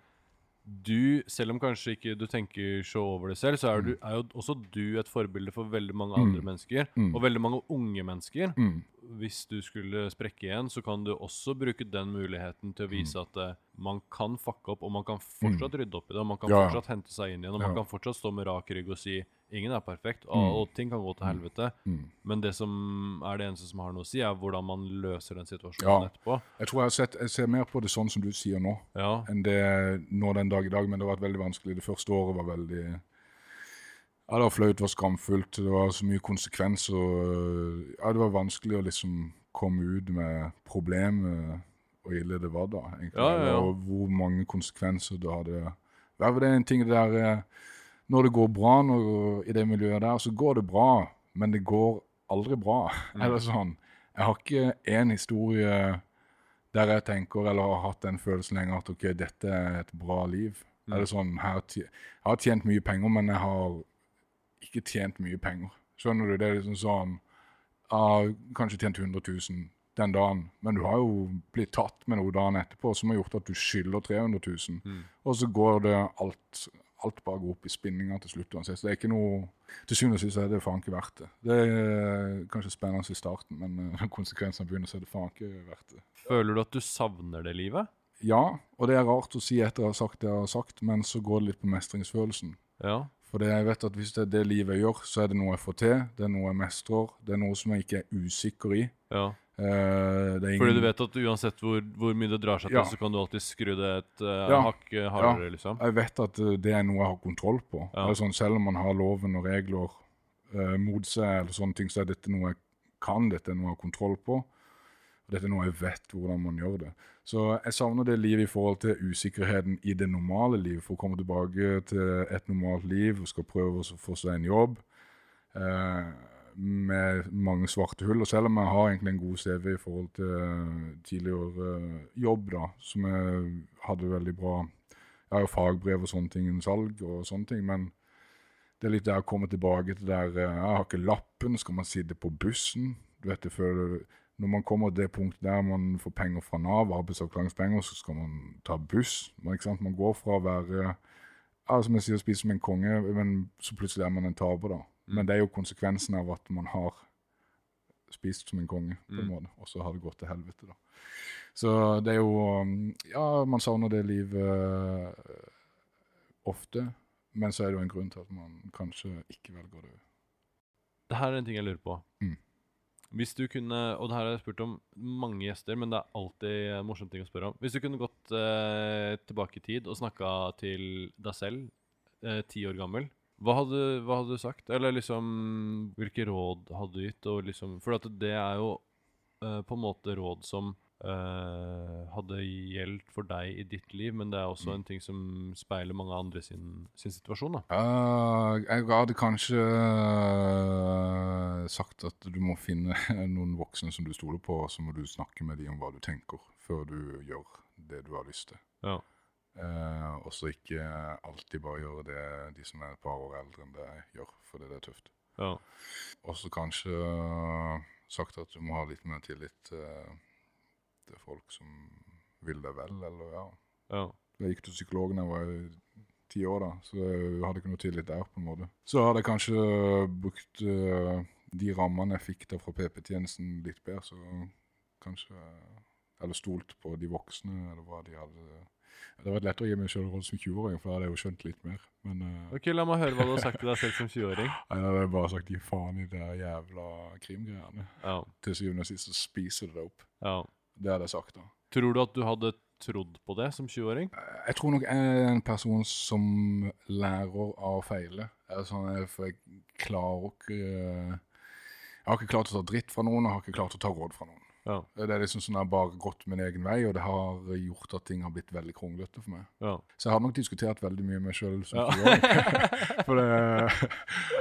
du, selv om kanskje ikke du tenker så over det selv, så er, du, er jo også du et forbilde for veldig mange andre mennesker. Mm. Og veldig mange unge mennesker. Mm. Hvis du skulle sprekke igjen, så kan du også bruke den muligheten til å vise at uh, man kan fucke opp, og man kan fortsatt rydde opp i det, og man kan Mm. Ja, fortsatt hente seg inn igjen, og Ja. man kan fortsatt stå med rak rygg og si ingen er perfekt, og, Mm. og ting kan gå til helvete. Mm. Men det som er det eneste som har noe å si, er hvordan man løser den situasjonen Ja. etterpå. Jeg tror jeg, har sett, jeg ser mer på det sånn som du sier nå. Ja. enn det nå den dag i dag, men det har vært veldig vanskelig. Det første året var veldig Ja, det var flaut, det var skamfullt, det var så mye konsekvenser. og, Ja, det var vanskelig å liksom komme ut med problemet og ille det var da, egentlig. Ja, ja, ja. Og hvor mange konsekvenser det hadde. Det er en ting det der eh, Når det går bra når, i det miljøet der, så går det bra, men det går aldri bra. <laughs> Eller sånn. Jeg har ikke én historie der jeg tenker, eller har hatt den følelsen lenger, at ok, dette er et bra liv. Mm. Eller sånn, jeg har tjent mye penger, men jeg har ikke tjent mye penger. Skjønner du? Det er liksom sånn, jeg har kanskje tjent 100 000 den dagen, men du har jo blitt tatt med noe dagen etterpå som har gjort at du skylder 300 000. Mm. Og så går det alt, alt bare går opp i spinninga til slutt uansett. Så det er ikke noe Til syvende og sist er det faen ikke verdt det. Det er kanskje spennende i starten, men eh, <laughs> når konsekvensene begynner, så er det faen ikke verdt det. Føler du at du savner det livet? Ja, og det er rart å si etter å ha sagt det jeg har sagt, men så går det litt på mestringsfølelsen. Ja. For det jeg vet at hvis det er det livet jeg gjør, så er det noe jeg får til, det er noe jeg mestrer, det er noe som jeg ikke er usikker i. ja. Eh, det er ingen, Fordi du vet at uansett hvor, hvor mye det drar seg til, Ja. så kan du alltid skru det et uh, Ja. hakk hardere? hardere, liksom. Jeg vet at eh, det er noe jeg har kontroll på. Ja. Det sånn, selv om man har loven og regler uh, mot seg, eller sånne ting, så er dette noe jeg kan, dette er noe jeg har kontroll på. Og dette er noe jeg vet hvordan man gjør det. Så jeg savner det livet i forhold til usikkerheten i det normale livet. For å komme tilbake til et normalt liv og skal prøve å få seg en jobb eh, med mange svarte hull. Og selv om jeg har egentlig en god CV i forhold til eh, tidligere eh, jobb, da, som jeg hadde veldig bra Jeg har jo fagbrev og sånne ting innen salg og sånne ting, men det er litt det jeg kommer tilbake til der eh, Jeg har ikke lappen, skal man sitte på bussen? Du vet, føler Når man kommer til det punktet der man får penger fra Nav, arbeidsavklaringspenger, så skal man ta buss. Man går fra å være ja, som jeg sier, spise som en konge, men så plutselig er man en taper, da. Men det er jo konsekvensen av at man har spist som en konge, på en Mm. måte, og så har det gått til helvete, da. Så det er jo um, Ja, man savner det livet uh, ofte, men så er det jo en grunn til at man kanskje ikke velger det. Det her er en ting jeg lurer på. Mm. Hvis du kunne, og det her har jeg spurt om mange gjester, men det er alltid en morsom ting å spørre om. Hvis du kunne gått eh, tilbake i tid og snakka til deg selv, eh, ti år gammel, hva hadde, hva hadde du sagt? Eller liksom, hvilke råd hadde du gitt? Og liksom, for det er jo uh, på en måte råd som uh, hadde gjeldt for deg i ditt liv, men det er også en ting som speiler mange andre sin, sin situasjon. da. Uh, jeg hadde kanskje sagt at du må finne <laughs> noen voksne som du stoler på, og så må du snakke med dem om hva du tenker, før du gjør det du har lyst til. Ja. Uh, og så ikke alltid bare gjøre det de som er et par år eldre enn deg, gjør, fordi det er tøft. Ja. Og så kanskje uh, sagt at du må ha litt mer tillit uh, til folk som vil deg vel, eller ja. ja. Jeg gikk til psykologen da jeg var ti år, da, så jeg hadde ikke noe tillit der. på en måte. Så hadde jeg kanskje brukt eh, de rammene jeg fikk da fra PP-tjenesten litt bedre, så kanskje Eller stolt på de voksne, eller hva de hadde Det hadde vært lettere å gi meg råd som 20-åring, for da hadde jeg jo skjønt litt mer. Men uh... Ok, La meg høre hva du har sagt til deg selv som 20-åring. <laughs> nei, da hadde jeg bare sagt gi faen i de jævla krimgreiene. Ja, Til syvende og sist så spiser det deg opp. ja. Det hadde jeg sagt, da. Tror du at du hadde trodd på det som 20-åring? Jeg tror nok jeg er en person som lærer av å feile. Jeg sånn, jeg, for jeg klarer ikke Jeg har ikke klart å ta dritt fra noen, og jeg har ikke klart å ta råd fra noen. Ja. Det er liksom sånn at jeg bare gått min egen vei, og det har gjort at ting har blitt veldig kronglete for meg. ja. Så jeg har nok diskutert veldig mye med meg sjøl som Ja. 20-åring. <laughs> For det-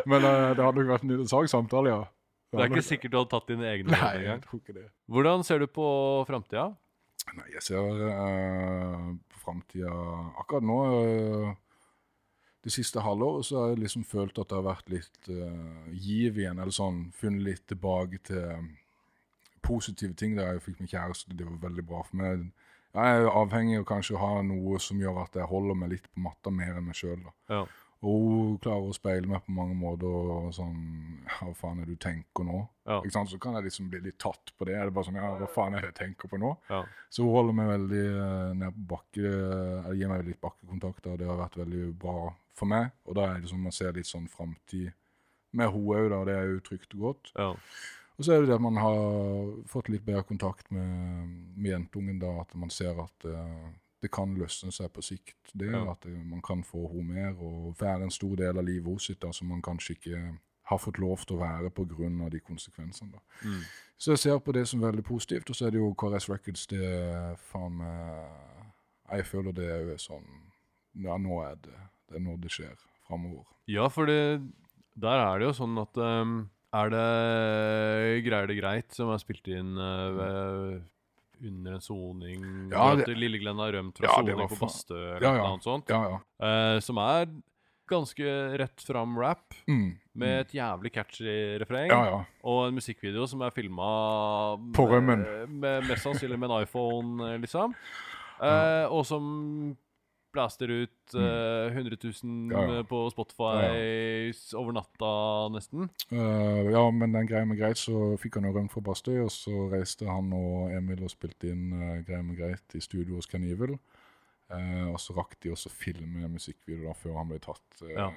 Men eh, det hadde nok vært en interessant samtale, ja. Det er ikke sikkert du hadde tatt dine egne Nei, jeg tror ikke det. Hvordan ser du på framtida? Nei, jeg ser uh, på framtida Akkurat nå uh, Det siste halvåret så har jeg liksom følt at det har vært litt uh, giv igjen. Eller sånn funnet litt tilbake til eh, positive ting der jeg fikk meg kjæreste. Det var veldig bra for meg. Jeg er avhengig av kanskje å ha noe som gjør at jeg holder meg litt på matta mer enn meg sjøl. Ja. Og hun klarer å speile meg på mange måter og sånn hva faen er det du tenker nå? Ja. Ikke sant? Så kan jeg liksom bli litt tatt på det. Er det bare sånn Ja, hva faen er det jeg tenker på nå? Ja. Så hun holder meg veldig eh, ned på bakke, eller gir meg litt bakkekontakter. Det har vært veldig bra for meg. Og da er det som man ser litt sånn framtid med henne òg, da. Det er jo trygt og godt. ja. Og så er det det at man har fått litt bedre kontakt med, med jentungen, da. At man ser at uh, det kan løsne seg på sikt. Det Ja. At eh, man kan få henne mer og være en stor del av livet hennes sitt, da, som man kanskje ikke har fått lov til å være pga. de konsekvensene. da. Mm. Så jeg ser på det som veldig positivt, og så er det jo KRS Records det faen meg Jeg føler det er jo sånn Ja, nå er det Det er nå det skjer framover. Ja, for det, der er det jo sånn at ehm, Er det Greier det greit, som er spilt inn eh, ved, under en soning Ja, det- Lille Glenn har rømt fra soning på Bastø eller Ja, ja. noe sånt. Ja, eh, som er ganske rett fram rap, Mm. med et jævlig catchy refreng. Og en musikkvideo som er filma På rømmen. Med, med mest sannsynlig med en iPhone, eh, liksom. Eh, og som blaster ut uh, 100 000 Mm. Ja, ja. på Spotify over natta, nesten. Uh, ja, men den greia med greit, så fikk han jo rømt fra Bastøy, og så reiste han og Emil og spilte inn uh, greia med greit i studio hos. Eh, og så rakk de også filme musikkvideo da, før han ble tatt. eh, Ja.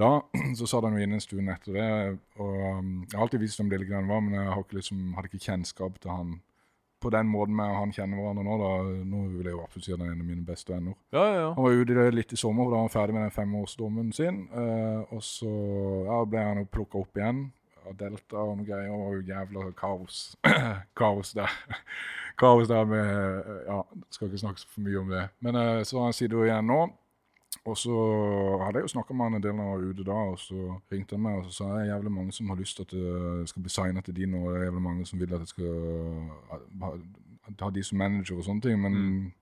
Da <clears throat> så satt han jo inne en stund etter det, og um, jeg har alltid visst hvem Lille Glenn var, men jeg har ikke liksom, hadde ikke kjennskap til han på den måten med han kjenner hverandre nå. da. Nå vil jeg jo absolutt si at han er en av mine beste venner. Ja, ja, ja. Han var ute litt i sommer, da var han ferdig med den femårsdommen sin. eh, og så ja, ble han jo plukka opp igjen av Delta og noe greier. Det var jo jævla kaos. <clears throat> kaos der. kaos der med Ja, skal ikke snakke for mye om det. Men eh, så han sittet igjen nå. Og så hadde jeg jo snakka med han en del når jeg var ute da, og så ringte han meg og så sa jeg jævlig mange som har lyst til at det skal bli signa til de nå, og det er jævlig mange som vil at jeg skal ha, ha de som manager og sånne ting, men Mm.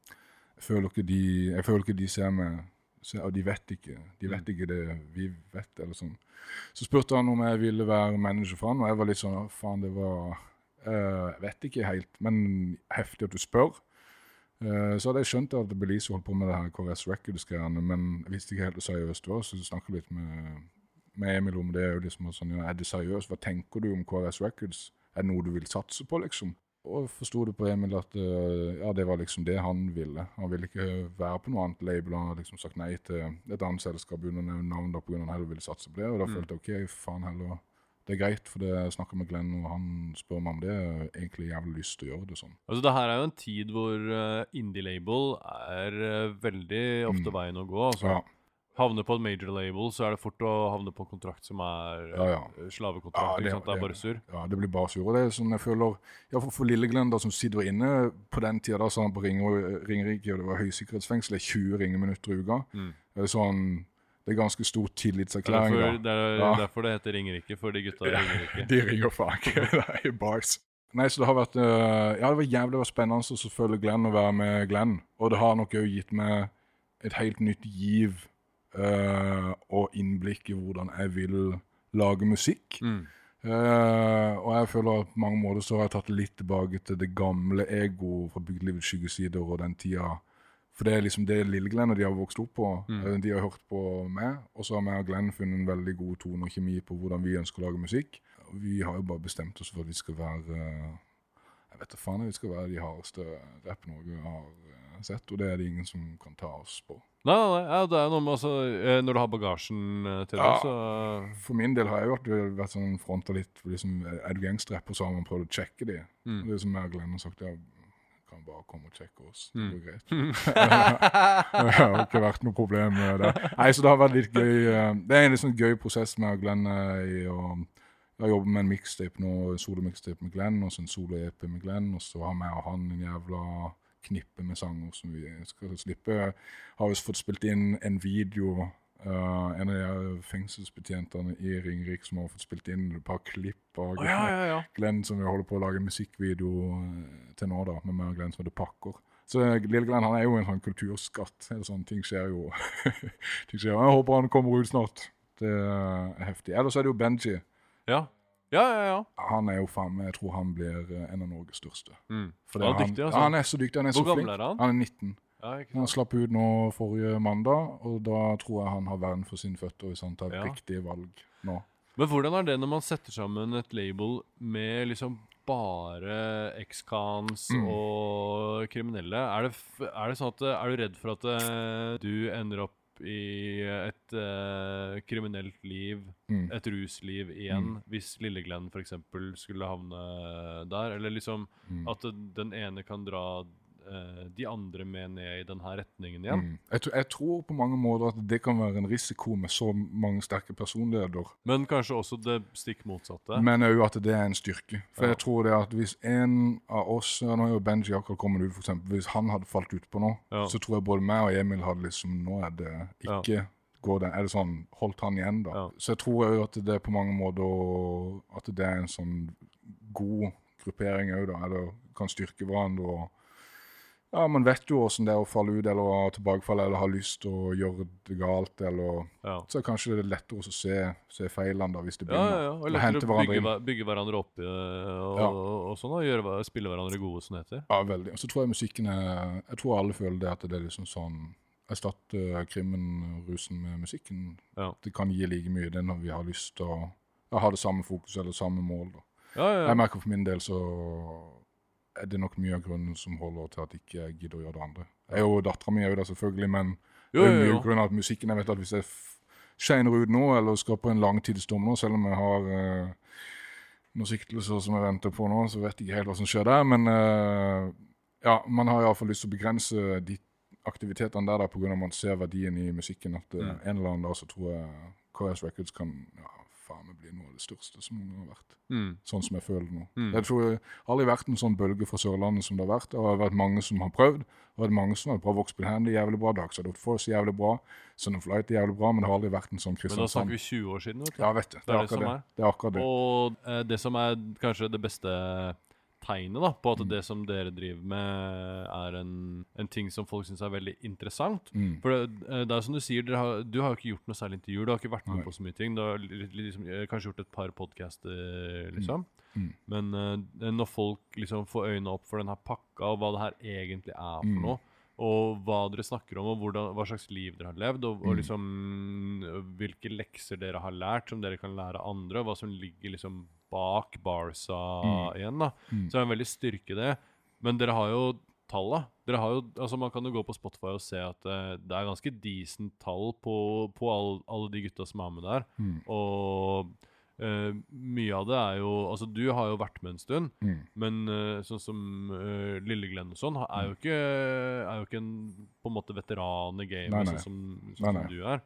jeg føler ikke de jeg føler ikke de ser meg Og de vet ikke De Mm. vet ikke det vi vet, eller sånn. Så spurte han om jeg ville være manager for han, og jeg var litt sånn Faen, det var Jeg Jeg vet ikke helt, men heftig at du spør. Eh, så hadde jeg skjønt at Belize holdt på med det her KRS Records-greiene, men jeg visste ikke helt hvor seriøst det var, så jeg snakket litt med, med Emil om det. og liksom sånn, ja, Er det seriøst? Hva tenker du om KRS Records? Er det noe du vil satse på, liksom? Og forsto det på Emil at eh, ja, det var liksom det han ville. Han ville ikke være på noe annet label. Han hadde liksom sagt nei til et annet selskap under navn da pga. han heller ville satse på det. Og da Mm. følte jeg OK, faen heller. Det er greit, for det jeg snakka med Glenn, og han spør meg om det. Jeg egentlig jævlig lyst til å gjøre det sånn. Altså, det her er jo en tid hvor uh, indie-label er eh, veldig ofte Mm. veien å gå. Altså. Ja, Havne på et major label, så er det fort å havne på en kontrakt som er Ja, ja. eh, slavekontrakt. Ja, det-? Det er bare sur. ja, det blir bare sur. Og det er sånn jeg føler ja, for, for Lille Glenn, da, som sitter inne på den tida da, så han på Ringer- Ringerike, og det var høysikkerhetsfengsel, det er 20 ringeminutter i uka. Mm. Det er sånn Det er ganske stor Det er tillitserklæring. derfor det, er Ja. derfor det heter Ringerike, for de gutta ringer ikke. <laughs> De ringer faen ikke. <laughs> Det er bars. Nei, så det har vært eh, Ja, det var jævlig spennende å så følge Glenn og være med Glenn. Og det har nok òg gitt meg et helt nytt giv uh, og innblikk i hvordan jeg vil lage musikk. Mm. Uh, og jeg føler at på mange måter så har jeg tatt litt tilbake til det gamle ego fra Bygdelivets skyggesider og den tida. For det er liksom det Lille Glenn og de har vokst opp på. Mm. Eh, De har hørt på meg, og så har vi og Glenn funnet en veldig god tone og kjemi på hvordan vi ønsker å lage musikk. Vi har jo bare bestemt oss for at vi skal være eh, Jeg vet da faen, vi skal være de hardeste Rapp-Norge har eh, sett, og det er det ingen som kan ta oss på. Nei, nei, nei. Ja, det er noe med altså Når du har bagasjen til det, Ja. så For min del har jeg jo vært, vært sånn fronta litt liksom, Er du gangsterrapper, så har man prøvd å sjekke de. Mm. Det er som jeg og Glenn har sagt, ja, kan bare komme og sjekke oss. Det Mm. går greit. <laughs> det har ikke vært noe problem med det. Nei, så det har vært litt gøy. eh, Det er en sånn gøy prosess med Glenn eh, i å Jeg har jobbet med en mixtape nå, solo-mixtape med Glenn, og så en solo-EP med Glenn, og så har vi og han en jævla knippe med sanger som vi skal slippe. Har vi fått spilt inn en video eh, en av de fengselsbetjentene i Ringerik som har fått spilt inn et par klipp av Å, ja, ja, ja. Glenn som vi holder på å lage musikkvideo eh, til nå, da, med meg og Glenn som heter Pakker. Så eh, lille Glenn han er jo en sånn kulturskatt. Sånn, ting skjer jo. <laughs> ting skjer. Jeg håper han kommer ut snart. Det er heftig. Ellers er det jo Benji. Ja, ja, ja. ja. Han er jo faen meg Jeg tror han blir en av Norges største. Mm. Han det dyktig, altså. han er så dyktig. Han er Hvor så flink. er han? Han er 19. Han slapp ut nå forrige mandag, og da tror jeg han har vern for sine føtter hvis han tar Ja. riktige valg nå. Men hvordan er det når man setter sammen et label med liksom bare ex-cans Mm. og kriminelle? Er det, er det sånn at Er du redd for at eh, du ender opp i et uh, kriminelt liv, Mm. et rusliv igjen, hvis Lille Glenn f.eks. skulle havne der? Eller liksom Mm. at den ene kan dra de andre med ned i denne retningen igjen? Mm. Jeg, tr- jeg tror på mange måter at det kan være en risiko med så mange sterke personligheter. Men kanskje også det stikk motsatte? Men òg at det er en styrke. For Ja. jeg tror det at hvis en av oss ja, Nå er jo Benji akkurat kommet ut, eksempel. Hvis han hadde falt utpå nå, Ja. så tror jeg både meg og Emil hadde liksom Nå er det ikke går det, Er det sånn Holdt han igjen, da? Ja. Så jeg tror òg at det er på mange måter At det er en sånn god gruppering òg, da. Eller kan styrke hverandre og ja, Man vet jo åssen det er å falle ut eller ha tilbakefall eller ha lyst til å gjøre det galt. eller Ja. Så er kanskje det lettere å se, se feilene da, hvis det Ja, begynner. ja, ja. Og Og lettere å bygge, hver- bygge hverandre opp øh, og, Ja. og, og sånn, og gjøre, spille hverandre gode, som det heter. Ja, veldig. Og så tror jeg musikken er Jeg tror alle føler det at det er liksom sånn Erstatte krimmen, rusen med musikken. Ja. Det kan gi like mye det når vi har lyst til å ha det samme fokus eller samme mål. da. Ja, ja, Jeg merker for min del så er det nok mye av grunnen som holder til at jeg ikke gidder å gjøre det andre. Jeg er jo dattera mi òg, da, selvfølgelig, men Jo, det er jo, mye grunn av at musikken Jeg vet at hvis jeg shiner ut nå, eller skal på en langtidsdom nå, selv om jeg har eh, noen siktelser som jeg venter på nå, så vet jeg ikke helt hva som skjer der. Men eh, ja, man har iallfall lyst til å begrense de aktivitetene der, der pga. at man ser verdien i musikken. At Mm. en eller annen dag så tror jeg KS Records kan ja, faen noe av det største som noen gang har vært. Mm. Sånn som jeg føler det nå. Mm. Jeg tror det har aldri vært en sånn bølge fra Sørlandet som det har vært. Det har vært mange som har prøvd. Det har vært mange som har bra Voxbill Handy jævlig bra, Dags Adult Force jævlig bra, Sun of Light jævlig bra, men det har aldri vært en sånn Kristiansand. Men da snakker vi 20 år siden. vet du. Ja, vet du. Det Det er er det akkurat er. det. Det er akkurat det. Og eh, det som er kanskje det beste tegnet da, på at Mm. det som dere driver med, er en, en ting som folk syns er veldig interessant. Mm. For det, eh, det er som du sier, har, du har jo ikke gjort noe særlig intervjuer. Du har ikke vært med Nei. på så mye ting. Du har li- li- liksom, eh, kanskje gjort et par podcaster, liksom. Mm. Men uh, når folk liksom får øynene opp for denne pakka, og hva det her egentlig er for Mm. noe, og hva dere snakker om, og hvordan, hva slags liv dere har levd, og, og Mm. liksom hvilke lekser dere har lært som dere kan lære andre, og hva som ligger liksom bak Barca Mm. igjen, da. Mm. Så det er en veldig styrke det. Men dere har jo talla. Dere har jo, altså Man kan jo gå på Spotify og se at uh, det er ganske decent tall på, på all, alle de gutta som er med der. Mm. Og uh, mye av det er jo Altså, du har jo vært med en stund, Mm. men uh, sånn som uh, Lille Glenn og sånn, er jo ikke, er jo ikke en på en måte veteran i gamet, Nei, nei. sånn som, sånn Nei, som nei. du er.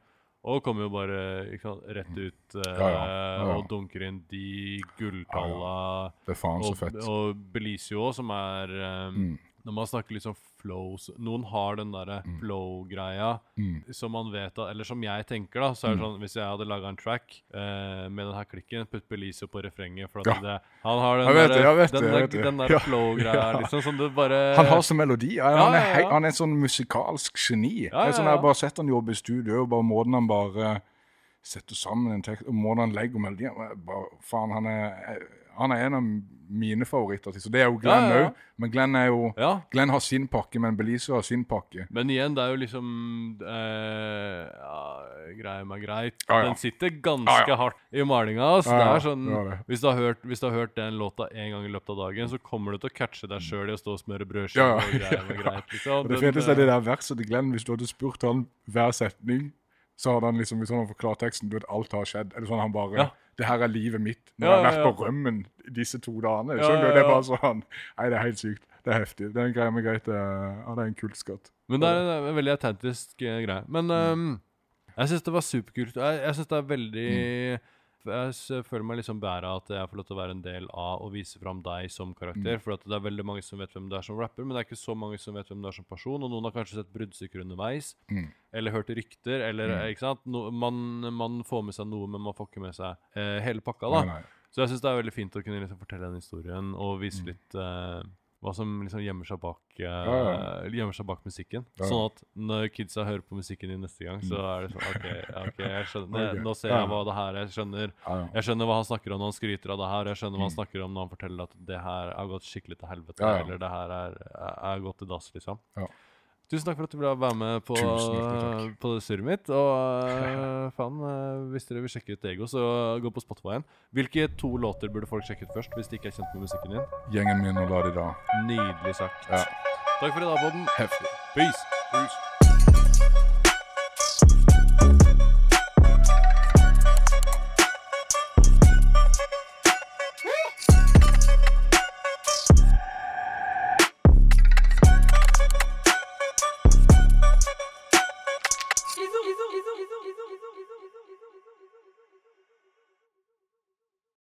Og kommer jo bare sant, rett ut eh, Ja, ja. Ja, og dunker inn de gulltalla. Det er faen så Og, fett. og Belicio også, som er um, Mm. Når man snakker sånn flows Noen har den derre Mm. flow-greia Mm. som man vet at Eller som jeg tenker, da. Så er det Mm. sånn Hvis jeg hadde laga en track eh, med den her klikken, putt Belicio på refrenget For at Ja. det, han har den der, det, den, der- den der Ja. flow-greia, Ja. liksom. Som du bare Han har så melodi. Ja, Ja, han, er ja, hei, ja. han er en sånn musikalsk geni. Ja, det er sånn Jeg har bare sett han jobbe i studio, og bare måten han bare setter sammen en tekst, og måten han legger melodien bare, Faen, han er, han er en av mine favoritter. Så det er jo Glenn òg. ja, ja. Men Glenn er jo. Glenn har sin pakke, men Belize har sin pakke. Men igjen, det er jo liksom eh, ja, greier meg greit. Den sitter ganske hardt i malinga. Ja, Det er sånn, det det. hvis, du hørt, hvis du har hørt den låta en gang i løpet av dagen, så kommer du til å catche deg sjøl i å stå og smøre brødskive Ja, ja. og meg <laughs> greit. Liksom. Det feteste er eh, det der verset til Glenn. Hvis du hadde spurt han hver setning, så hadde han liksom, hvis han hadde forklart teksten, du vet, alt har skjedd. Er det sånn han bare Ja. Det her er livet mitt. Når Ja, jeg har vært på rømmen disse to dagene. Skjønner du? Det er bare sånn Nei, det er helt sykt. Det er heftig. Det er en greie med greit. Ja, det er en kultskatt. Men det er en, veldig autentisk eh, greie. Men um, jeg syns det var superkult. Jeg, jeg syns det er veldig Jeg føler meg liksom bæra at jeg får lov til å være en del av å vise fram deg som karakter. For at det er veldig mange som vet hvem du er som rapper, men det er ikke så mange som vet hvem du er som person. Og noen har kanskje sett bruddstykker underveis, Mm. eller hørt rykter, eller Mm. ikke sant? No, man, man får med seg noe, men man får ikke med seg eh, hele pakka, Nei, da. nei. Så jeg syns det er veldig fint å kunne liksom fortelle den historien og vise Mm. litt eh, hva som liksom gjemmer seg bak uh. Gjemmer seg bak musikken. Sånn at når kidsa hører på musikken din neste gang, så er det sånn OK, okay ok, jeg skjønner, nå ser jeg hva det her er. Jeg skjønner, jeg skjønner hva han snakker om når han skryter av det her. Jeg skjønner hva han Mm. snakker om når han forteller at det her har gått skikkelig til helvete, eller det her er, er gått til dass, liksom. Ja. Tusen takk for at du ville være med på, takk. på det surret mitt. Og eh, <laughs> faen, eh, hvis dere vil sjekke ut Ego, så gå på Spotify igjen. Hvilke to låter burde folk sjekke ut først, hvis de ikke er kjent med musikken din? Gjengen min og Larida. de da. Nydelig sagt. Ja. Takk for i dag, Boden. Heftig. Peace. Peace.